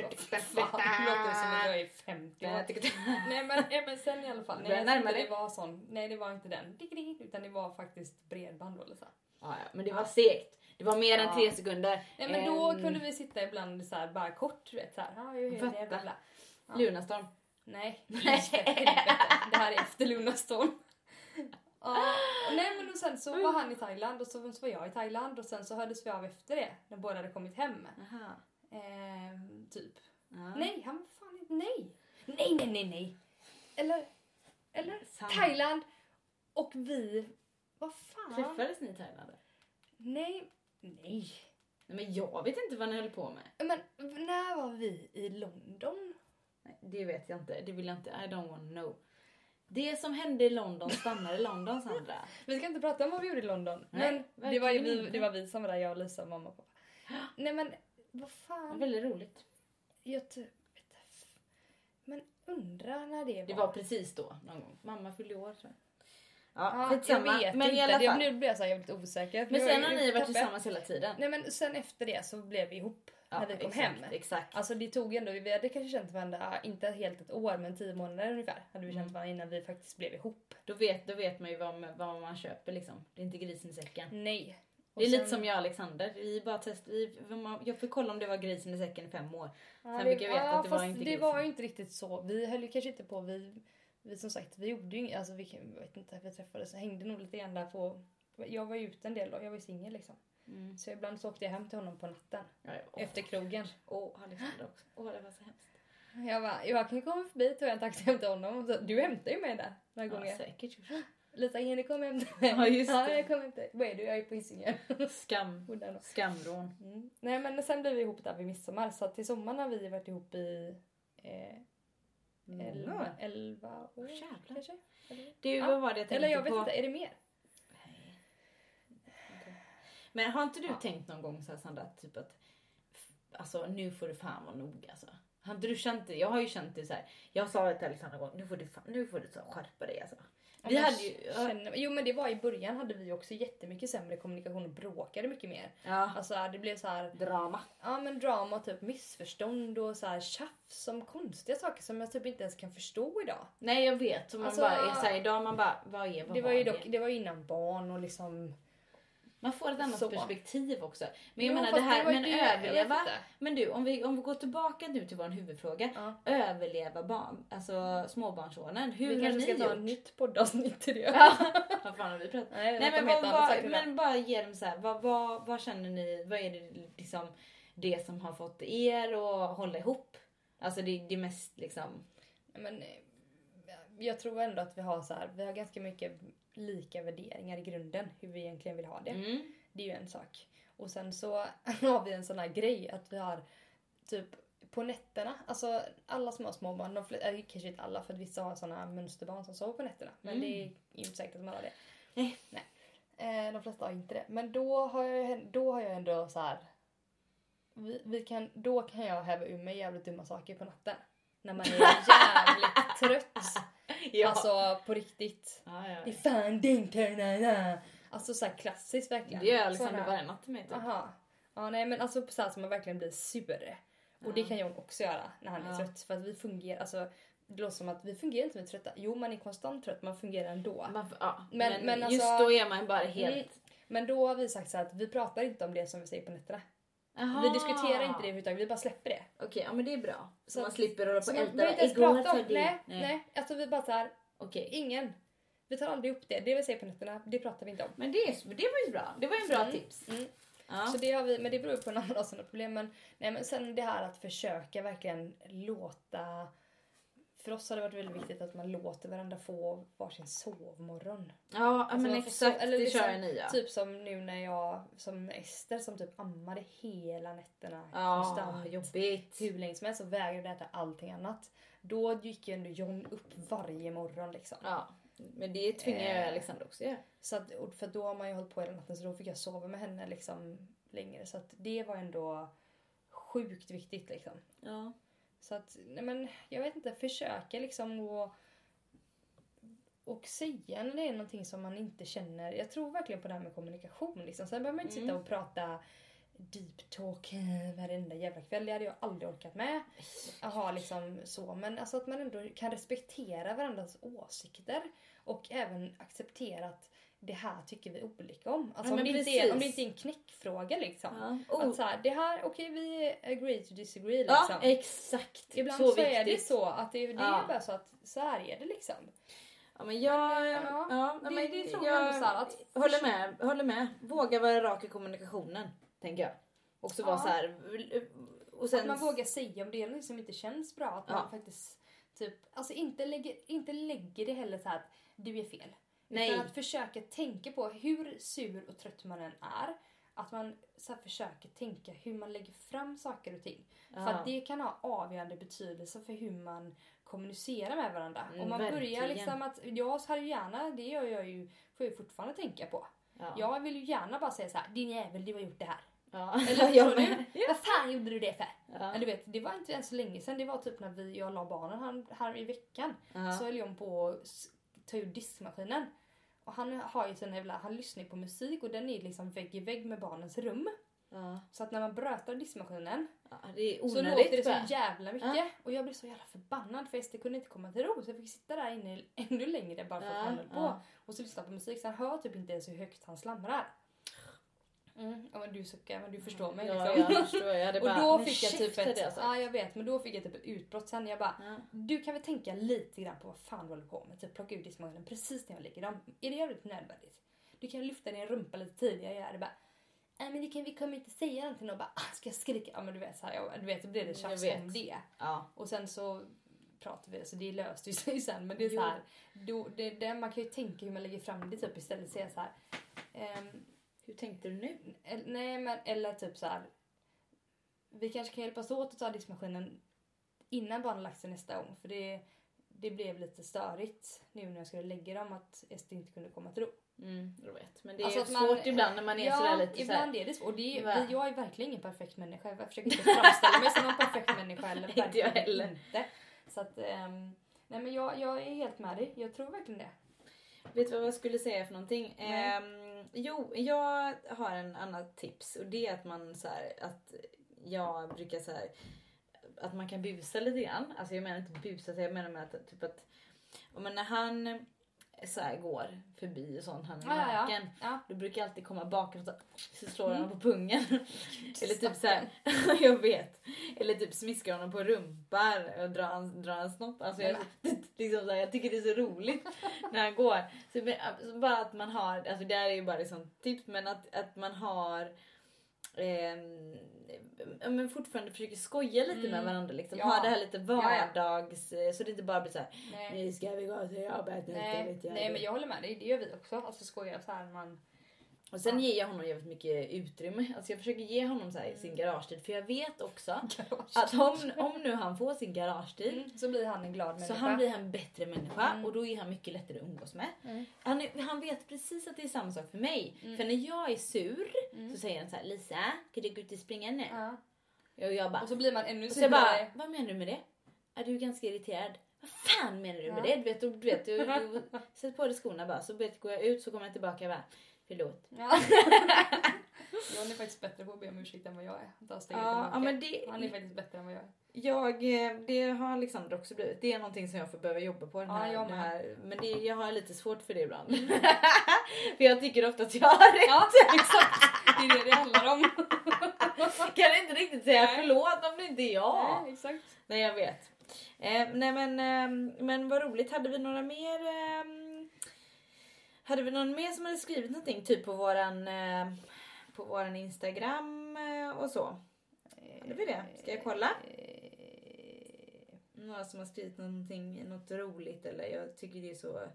vad fan, det låter som att jag är 50 år. Nej men MSN i alla fall. Nej, jag inte det var sån. Nej det var inte den. Utan det var faktiskt bredband eller så. Ja, ja, men det var segt. Det var mer än tre sekunder. Nej men då kunde vi sitta ibland så här, bara kort, du vet såhär. Ja, det, bla, bla. Ja. Lunarstorm. Nej, nej. det här är efter Lunarstorm. Ja, nej men och sen så var han i Thailand och så, så var jag i Thailand och sen så hördes vi av efter det när båda hade kommit hem. Aha. Ehm, typ. Ja. Nej, han var fan inte, nej. Nej, nej, nej, nej. Eller, eller Samma. Thailand och vi, vad fan. Träffades ni i Thailand? Nej, nej. Nej men jag vet inte vad ni höll på med. Men när var vi i London? Nej, det vet jag inte. Det vill jag inte. I don't want to know. Det som hände i London stannar i London Sandra. vi ska inte prata om vad vi gjorde i London. Nej, men det var, ju vi, det var vi som var där, jag, Lisa, mamma och pappa. Nej men vad fan. Det var väldigt roligt. Jag typ, men undra när det var. Det var precis då någon gång. Mamma fyllde år tror jag. Ja, ja jag vet men inte. Fall. Nu blir jag så jävligt osäker. Men sen har ni varit tillsammans hela tiden. Nej men sen efter det så blev vi ihop. När vi kom exakt, hem. Exakt. Alltså det tog ändå, vi hade kanske känt varandra, inte helt ett år men tio månader ungefär. Hade vi känt Mm. varandra innan vi faktiskt blev ihop. Då vet, då vet man ju vad, man- vad man köper liksom. Det är inte grisen i säcken. Nej. Och Det är lite sen- som jag och Alexander. Vi bara test, vi, jag fick kolla om det var grisen i säcken i fem år. Ja, Sen fick jag veta ja, att det var inte det grisen. var ju inte riktigt så. Vi höll ju kanske inte på, vi, vi som sagt, vi gjorde ju alltså vi jag vet inte, vi träffades hängde nog lite grann där på, jag var ju ute en del då, jag var ju singel liksom. Mm. Så ibland så åkte jag hem till honom på natten. Ja, ja. Åh, Efter krogen. Åh, Alexander också. Åh, det var så hemskt. Jag bara, jag kan komma förbi, tog jag en taxi hem till honom. Och så, du hämtar ju mig där några Ja, gånger. säkert. Lisa, Jenny kom hem till mig. Ja, just Ja, det. jag kom hem till dig. Var är du? Jag är på Hisingen. Skam. Skamrån. Mm. Nej men sen blev vi ihop där vid midsommar. Så till sommaren har vi varit ihop i eh, elva, elva år Jävlar. kanske. Du, Ja. vad var det jag tänkte Eller jag vet på? inte, är det mer? Men har inte du Ja. tänkt någon gång så här, Sandra, typ att alltså nu får du fan vara noga alltså. Har inte du känt det? Jag har ju känt det så här. Jag sa det till Alexandra en gång, nu får du, fan, nu får du så skärpa dig alltså. Vi men hade ju... Känner, jo men det var i början hade vi också jättemycket sämre kommunikation och bråkade mycket mer. Ja. Alltså det blev så här, Drama. ja men drama, typ missförstånd och så här tjafs om konstiga saker som jag typ inte ens kan förstå idag. Nej jag vet. Och man Alltså- bara är så här, idag man bara, vad är, vad det var ju det? dock, det var ju innan barn och liksom... Man får ett annat Så. perspektiv också. Men jag Jo, menar det här, men det, jag vet överleva. Men du, om vi, om vi går tillbaka nu till vår huvudfråga. Ja. Överleva barn, alltså småbarnsåren. Hur vi har kanske ni ska ta gjort? ett nytt poddavsnitt till det. Ja, vad fan har vi pratat Nej, Nej men, vad, vad, men bara ge dem så här, vad, vad, vad känner ni, vad är det liksom det som har fått er att hålla ihop? Alltså det, det mest liksom, Men, eh, jag tror ändå att vi har så här, vi har ganska mycket lika värderingar i grunden, hur vi egentligen vill ha det. Mm. Det är ju en sak. Och sen så har vi en sån här grej att vi har typ på nätterna, alltså alla som har småbarn, de fl- äh, kanske inte alla för att vissa har såna mönsterbarn som sover på nätterna. Men Mm. det är inte säkert att man har det. Nej. Nej. Eh, de flesta har inte det. Men då har jag, då har jag ändå så här. Vi, vi kan, då kan jag häva ur mig jävligt dumma saker på natten. När man är jävligt trött. Ja. Alltså på riktigt. ja, ja. Det är fan din tur. na, na. Alltså så här klassiskt verkligen. Det gör Alexander Såna- varje natt till mig typ. Aha. Ja nej men alltså så här som man verkligen blir sur. Och det kan John också göra när han är trött. För att vi fungerar, alltså det låter som att vi fungerar inte är trötta. Jo man är konstant trött, man fungerar ändå. Man, ja. Men- Men, men just alltså- då är man bara helt... Mm. Men då har vi sagt så att vi pratar inte om det som vi säger på nätterna. Aha. Vi diskuterar inte det överhuvudtaget, vi bara släpper det. Okej, ja men det är bra. Så, man slipper hålla på och älta. behöver inte ens prata om för nej, det. nej. Alltså vi bara så här, Okej. ingen. Vi tar aldrig upp det. Det vi säger på nätterna, det pratar vi inte om. Men det, det var ju bra. Det var ju en bra Mm. tips. Mm. Ja. Så det har vi, men det beror ju på en annan sådana problem. Men, nej, men sen det här att försöka verkligen låta... För oss har det varit väldigt viktigt att man låter varandra få varsin sovmorgon. ja, Alltså, men exakt. eller det liksom kör ni ja. Typ som nu när jag, som Ester som typ ammade hela nätterna Ja, konstant. jobbigt. Hur länge som helst och vägrade äta allting annat. Då gick ju ändå John upp varje morgon liksom. Ja, men det tvingar jag Eh. Alexander också göra. Så att, för då har man ju hållit på hela natten så då fick jag sova med henne liksom längre. Så att det var ändå sjukt viktigt liksom. Ja. Så att, nej men jag vet inte, försöka liksom och, och säga när det är någonting som man inte känner. Jag tror verkligen på det här med kommunikation liksom. Sen behöver man inte sitta Mm. och prata deep talk varenda jävla kväll. Det hade jag aldrig orkat med. Att ha liksom så. Men alltså att man ändå kan respektera varandras åsikter. Och även acceptera att det här tycker vi olika om. Alltså Ja, om, det inte är, om det inte är en knäckfråga liksom. Ja. Oh. Att så här, det här, okej vi agree to disagree liksom. ja, exakt. Ibland så, så, är det viktigt. så att det, det Ja. är bara så att så här är det liksom. Ja, men jag, Men, ja, ja, ja, det- men det tror jag ändå så här att- håller med, håller med. Våga vara rak i kommunikationen, tänker jag. Också vara så här. Och sen, Att man vågar säga om det är något som inte känns bra. Att man faktiskt typ, alltså inte lägger, inte lägger det heller så här att du är fel. Nej. Utan att försöka tänka på hur sur och trött man än är. Att man så försöker tänka hur man lägger fram saker och ting. För Ja. att det kan ha avgörande betydelse för hur man kommunicerar med varandra. Mm, Om man börjar verkligen. liksom att, jag hade gärna, det gör jag ju, får jag fortfarande tänka på. ja. Jag vill ju gärna bara säga så här: din jävel du har gjort det här. Ja. Eller jag du? Vad fan gjorde du det för? Ja. Ja. Du vet, det var inte ens så länge sedan. Det var typ när vi, jag la barnen här, här i veckan. Ja. Så höll jag på att ta ur diskmaskinen. Och han har ju sån jävla, han lyssnar på musik och den är liksom vägg i vägg med barnens rum. Ja. Så att när man brötar diskmaskinen Ja, så låter det så jävla mycket. Ja. Och jag blev så jävla förbannad för Ester kunde inte komma till ro. Så jag fick sitta där inne ännu längre bara för att han höll på. Och så lyssna på musik så han hör typ inte ens hur högt han slamrar. Mm, ja men du suckar men du förstår mig ja, liksom. jag förstår. Jag hade Och bara, då "Men fick jag typ ett, jag sagt. ja jag vet men då fick jag typ ett utbrott sen. Jag bara, Ja. du kan väl tänka lite grann på vad fan du håller på med. Typ plocka ut diskmaskinen precis när jag lägger dem. Är det jävligt nödvändigt? Du kan lyfta din rumpa lite tidigare. Jag hade bara, nej men det kan, vi kommer inte säga någonting och bara, ah, ska jag skrika? Ja men du vet så här, jag, du vet så blev det tjafs om det. Ja. Och sen så pratade vi, så det löste ju sig sen. Men det är Jo. så här, då, det, det, man kan ju tänka hur man lägger fram det typ istället säga så här. ehm, Hur tänkte du nu? eller, nej men eller typ så här. Vi kanske kan hjälpas åt att ta diskmaskinen innan barnen lagt sig nästa gång. För det, det blev lite störigt nu när jag skulle lägga dem att Ester inte kunde komma till ro. Mm, jag vet. Men det är Alltså att man- svårt ibland när man är ja, sådär lite ibland såhär. är det svårt. Och det är, Va? jag är verkligen ingen perfekt människa. Jag försöker inte framställa mig som någon perfekt människa. Eller Inte jag heller. Inte. Så att, ehm, nej men jag, jag är helt med dig. Jag tror verkligen det. Vet du vad jag skulle säga för någonting? Nej. Ehm, jo, jag har en annat tips och det är att man så här, att jag brukar så här, att man kan busa lite grann. Alltså jag menar inte busa, jag menar med att typ att och men när han så här går förbi och sånt, han är Ja, ja, ja. naken. Ja. Då brukar jag alltid komma bakom så, så slår Mm. han på pungen. Eller typ så här, jag vet. Eller typ smiskar honom på rumpan och drar hans, drar hans snopp. Alltså jag, liksom så här, jag tycker det är så roligt när han går. Så, bara att man har, alltså det här är ju bara liksom tips men att, att man har ja, men fortfarande försöker skoja lite Mm. med varandra. Liksom. Ja. Ha det här lite Ja, ja. vardags... eh, Så det inte bara blir så här. Nej. Nu ska vi gå till jobbet. nu ska Nej, vi till nej jobbet." men jag håller med dig, det gör vi också. Alltså skoja så här man... Och sen ger jag honom jävligt mycket utrymme. Alltså jag försöker ge honom så här sin Mm. garagetid. För jag vet också att om, om nu han får sin garagetid Mm, så blir han en glad så människa. han blir en bättre människa Mm. och då är han mycket lättare att umgås med. Mm. Han, är, han vet precis att det är samma sak för mig. Mm. För när jag är sur Mm. så säger han så här: Lisa, kan du gå ut och springa nu? Ja. Och jag bara, Och så blir man ännu och så jag bara, surare. vad menar du med det? Är du ganska irriterad? Vad fan menar du med Ja. det? Du vet, du, du, du, du, sätt på dig skorna bara så går jag ut så kommer jag tillbaka och bara, förlåt. Ja. John är faktiskt bättre på att be om ursäkt än vad jag är. Ta steget Ja, ja men det, Han är faktiskt bättre än vad jag är. Jag, eh, det har Alexander också blivit. Det är någonting som jag får behöva jobba på. Den Ja, här, jag det med. här, men det, jag har lite svårt för det ibland. för jag tycker ofta att jag har rätt. Ja, exakt. Det är det det handlar om. kan inte riktigt säga Nej. förlåt om det inte är jag. Nej, exakt. Nej jag vet. Eh, nej men, eh, men vad roligt. Hade vi några mer? Eh, hade vi någon mer som hade skrivit någonting typ på våran, eh, på våran Instagram eh, och så? Hade vi det? Ska jag kolla? Några som har skrivit någonting, något roligt eller jag tycker det är så...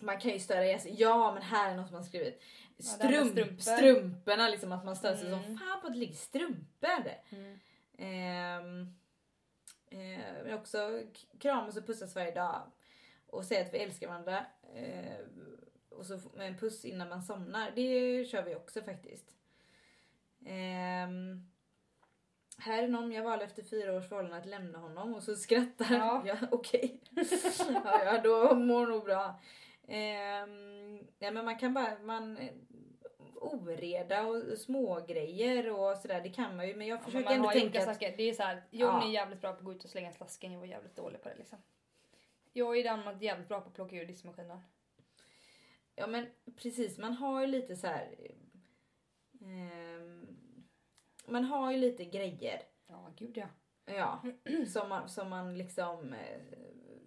Man kan ju störa sig. Ja men här är något som har skrivit. Ja, Strump, strumpor. strumporna liksom att man stör sig Mm. som fan på att det ligger strumpor. Mm. Ehm, eh, men också kramas och pussas varje dag. Och säga att vi älskar varandra. Eh, och så med en puss innan man somnar. Det kör vi också faktiskt. Ehm, här är någon jag valde efter fyra års förhållande att lämna honom och så skrattar Ja. jag. Okej. ja, ja, då mår nog bra. Ehm, ja, men man kan bara... Man, oreda och små grejer och sådär. Det kan man ju men jag Ja, men försöker ändå tänka att... saker. Det är så här, John Ja. är jävligt bra på att gå ut och slänga slasken. Jag var jävligt dålig på det liksom. Jag är däremot jävligt bra på att plocka ur diskmaskinen. Ja men precis, man har ju lite så här. ehm, man har ju lite grejer. Ja, gud ja. Ja, som man, som man liksom... eh,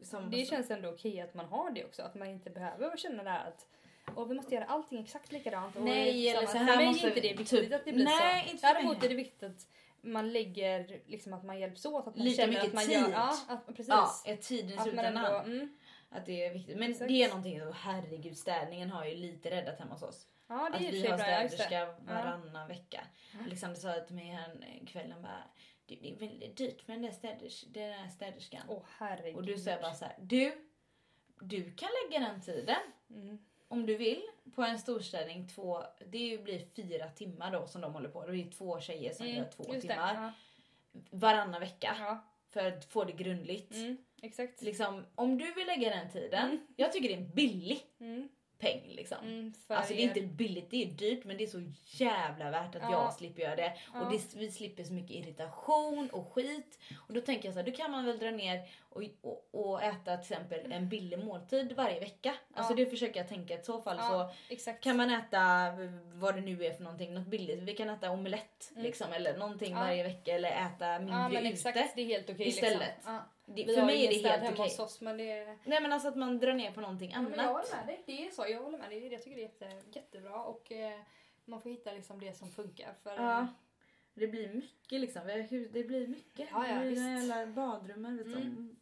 Som, Det känns ändå okej att man har det också. Att man inte behöver känna det här att och vi måste göra allting exakt likadant. Och Nej, eller så här för mig måste är inte det viktigt typ- att det blir Nej, så. inte Däremot är det viktigt att man lägger, liksom att man hjälps åt. Att man Lika mycket att man tid. Gör, ja, att, precis. Ja, ett tid i att slutändan. ändå, mm, Att det är viktigt. Men Exakt. det är någonting, oh, herregud städningen har ju lite räddat hemma hos oss. ja, det Att är och vi har. Ja, städerska varannan vecka. Ja. Alexander sa till mig här kvällen bara det det är väldigt dyrt med den där, städers, den där städerskan. Åh herregud. Och du säger bara så här, du, du kan lägga den tiden Mm. Om du vill på en storstädning. Två, det blir fyra timmar då som de håller på. Det är två tjejer som gör två Mm, just det. timmar varannan vecka Ja. för att få det grundligt. Ja. Mm, exakt. Liksom, om du vill lägga den tiden, Mm. jag tycker det är en billig Mm, peng liksom. mm, Alltså det är inte billigt, det är dyrt men det är så jävla värt att Ja. jag slipper göra det. Ja. Och det, vi slipper så mycket irritation och skit. Och då tänker jag så här, då kan man väl dra ner och, och, och äta till exempel en billig måltid varje vecka. Alltså Ja. det försöker jag tänka, i så fall så exakt. kan man äta vad det nu är för någonting, något billigt. Vi kan äta omelett Mm. liksom eller någonting varje vecka eller äta mindre ja, men ute. exakt, det är helt okej istället. Liksom. Ja. Det, Vi för mig är det helt okej. hos oss men det. Nej men alltså att man drar ner på någonting Ja, men jag annat. håller med dig. Det är så. Jag håller med dig. Jag tycker det är jätte, jättebra och eh, man får hitta liksom det som funkar. För, Ja. Det blir mycket liksom. Vi Det blir mycket. Ja, ja, det blir visst. jävla badrummen. Du. Mm.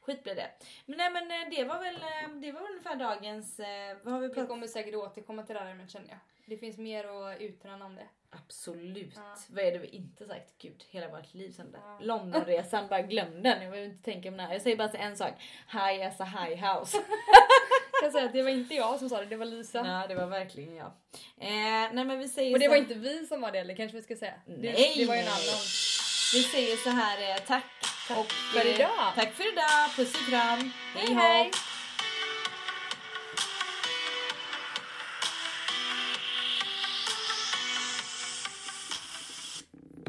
Skit blir det. Men nej men eh, det var väl, eh, det var väl ungefär dagens... eh, Vad har vi vi pratat kommer säkert återkomma till det här ämnet känner jag. Det finns mer att utröna om det. Absolut. Ja. Vad är det vi inte sagt? Gud, hela vårt liv sen där. Ja. Londonresan, bara glöm den. Jag vill inte tänka på den här. Jag säger bara en sak. High as a high house. Jag kan säga att det var inte jag som sa det, det var Lisa. ja, det var verkligen jag. Eh, nej men vi säger Och det så- var inte vi som var det eller kanske vi ska säga. Det, Nej. det var ju en annan. Vi säger så här, eh, tack. och, för eh, idag. Tack för idag. Puss och kram. Hej. hej. hej.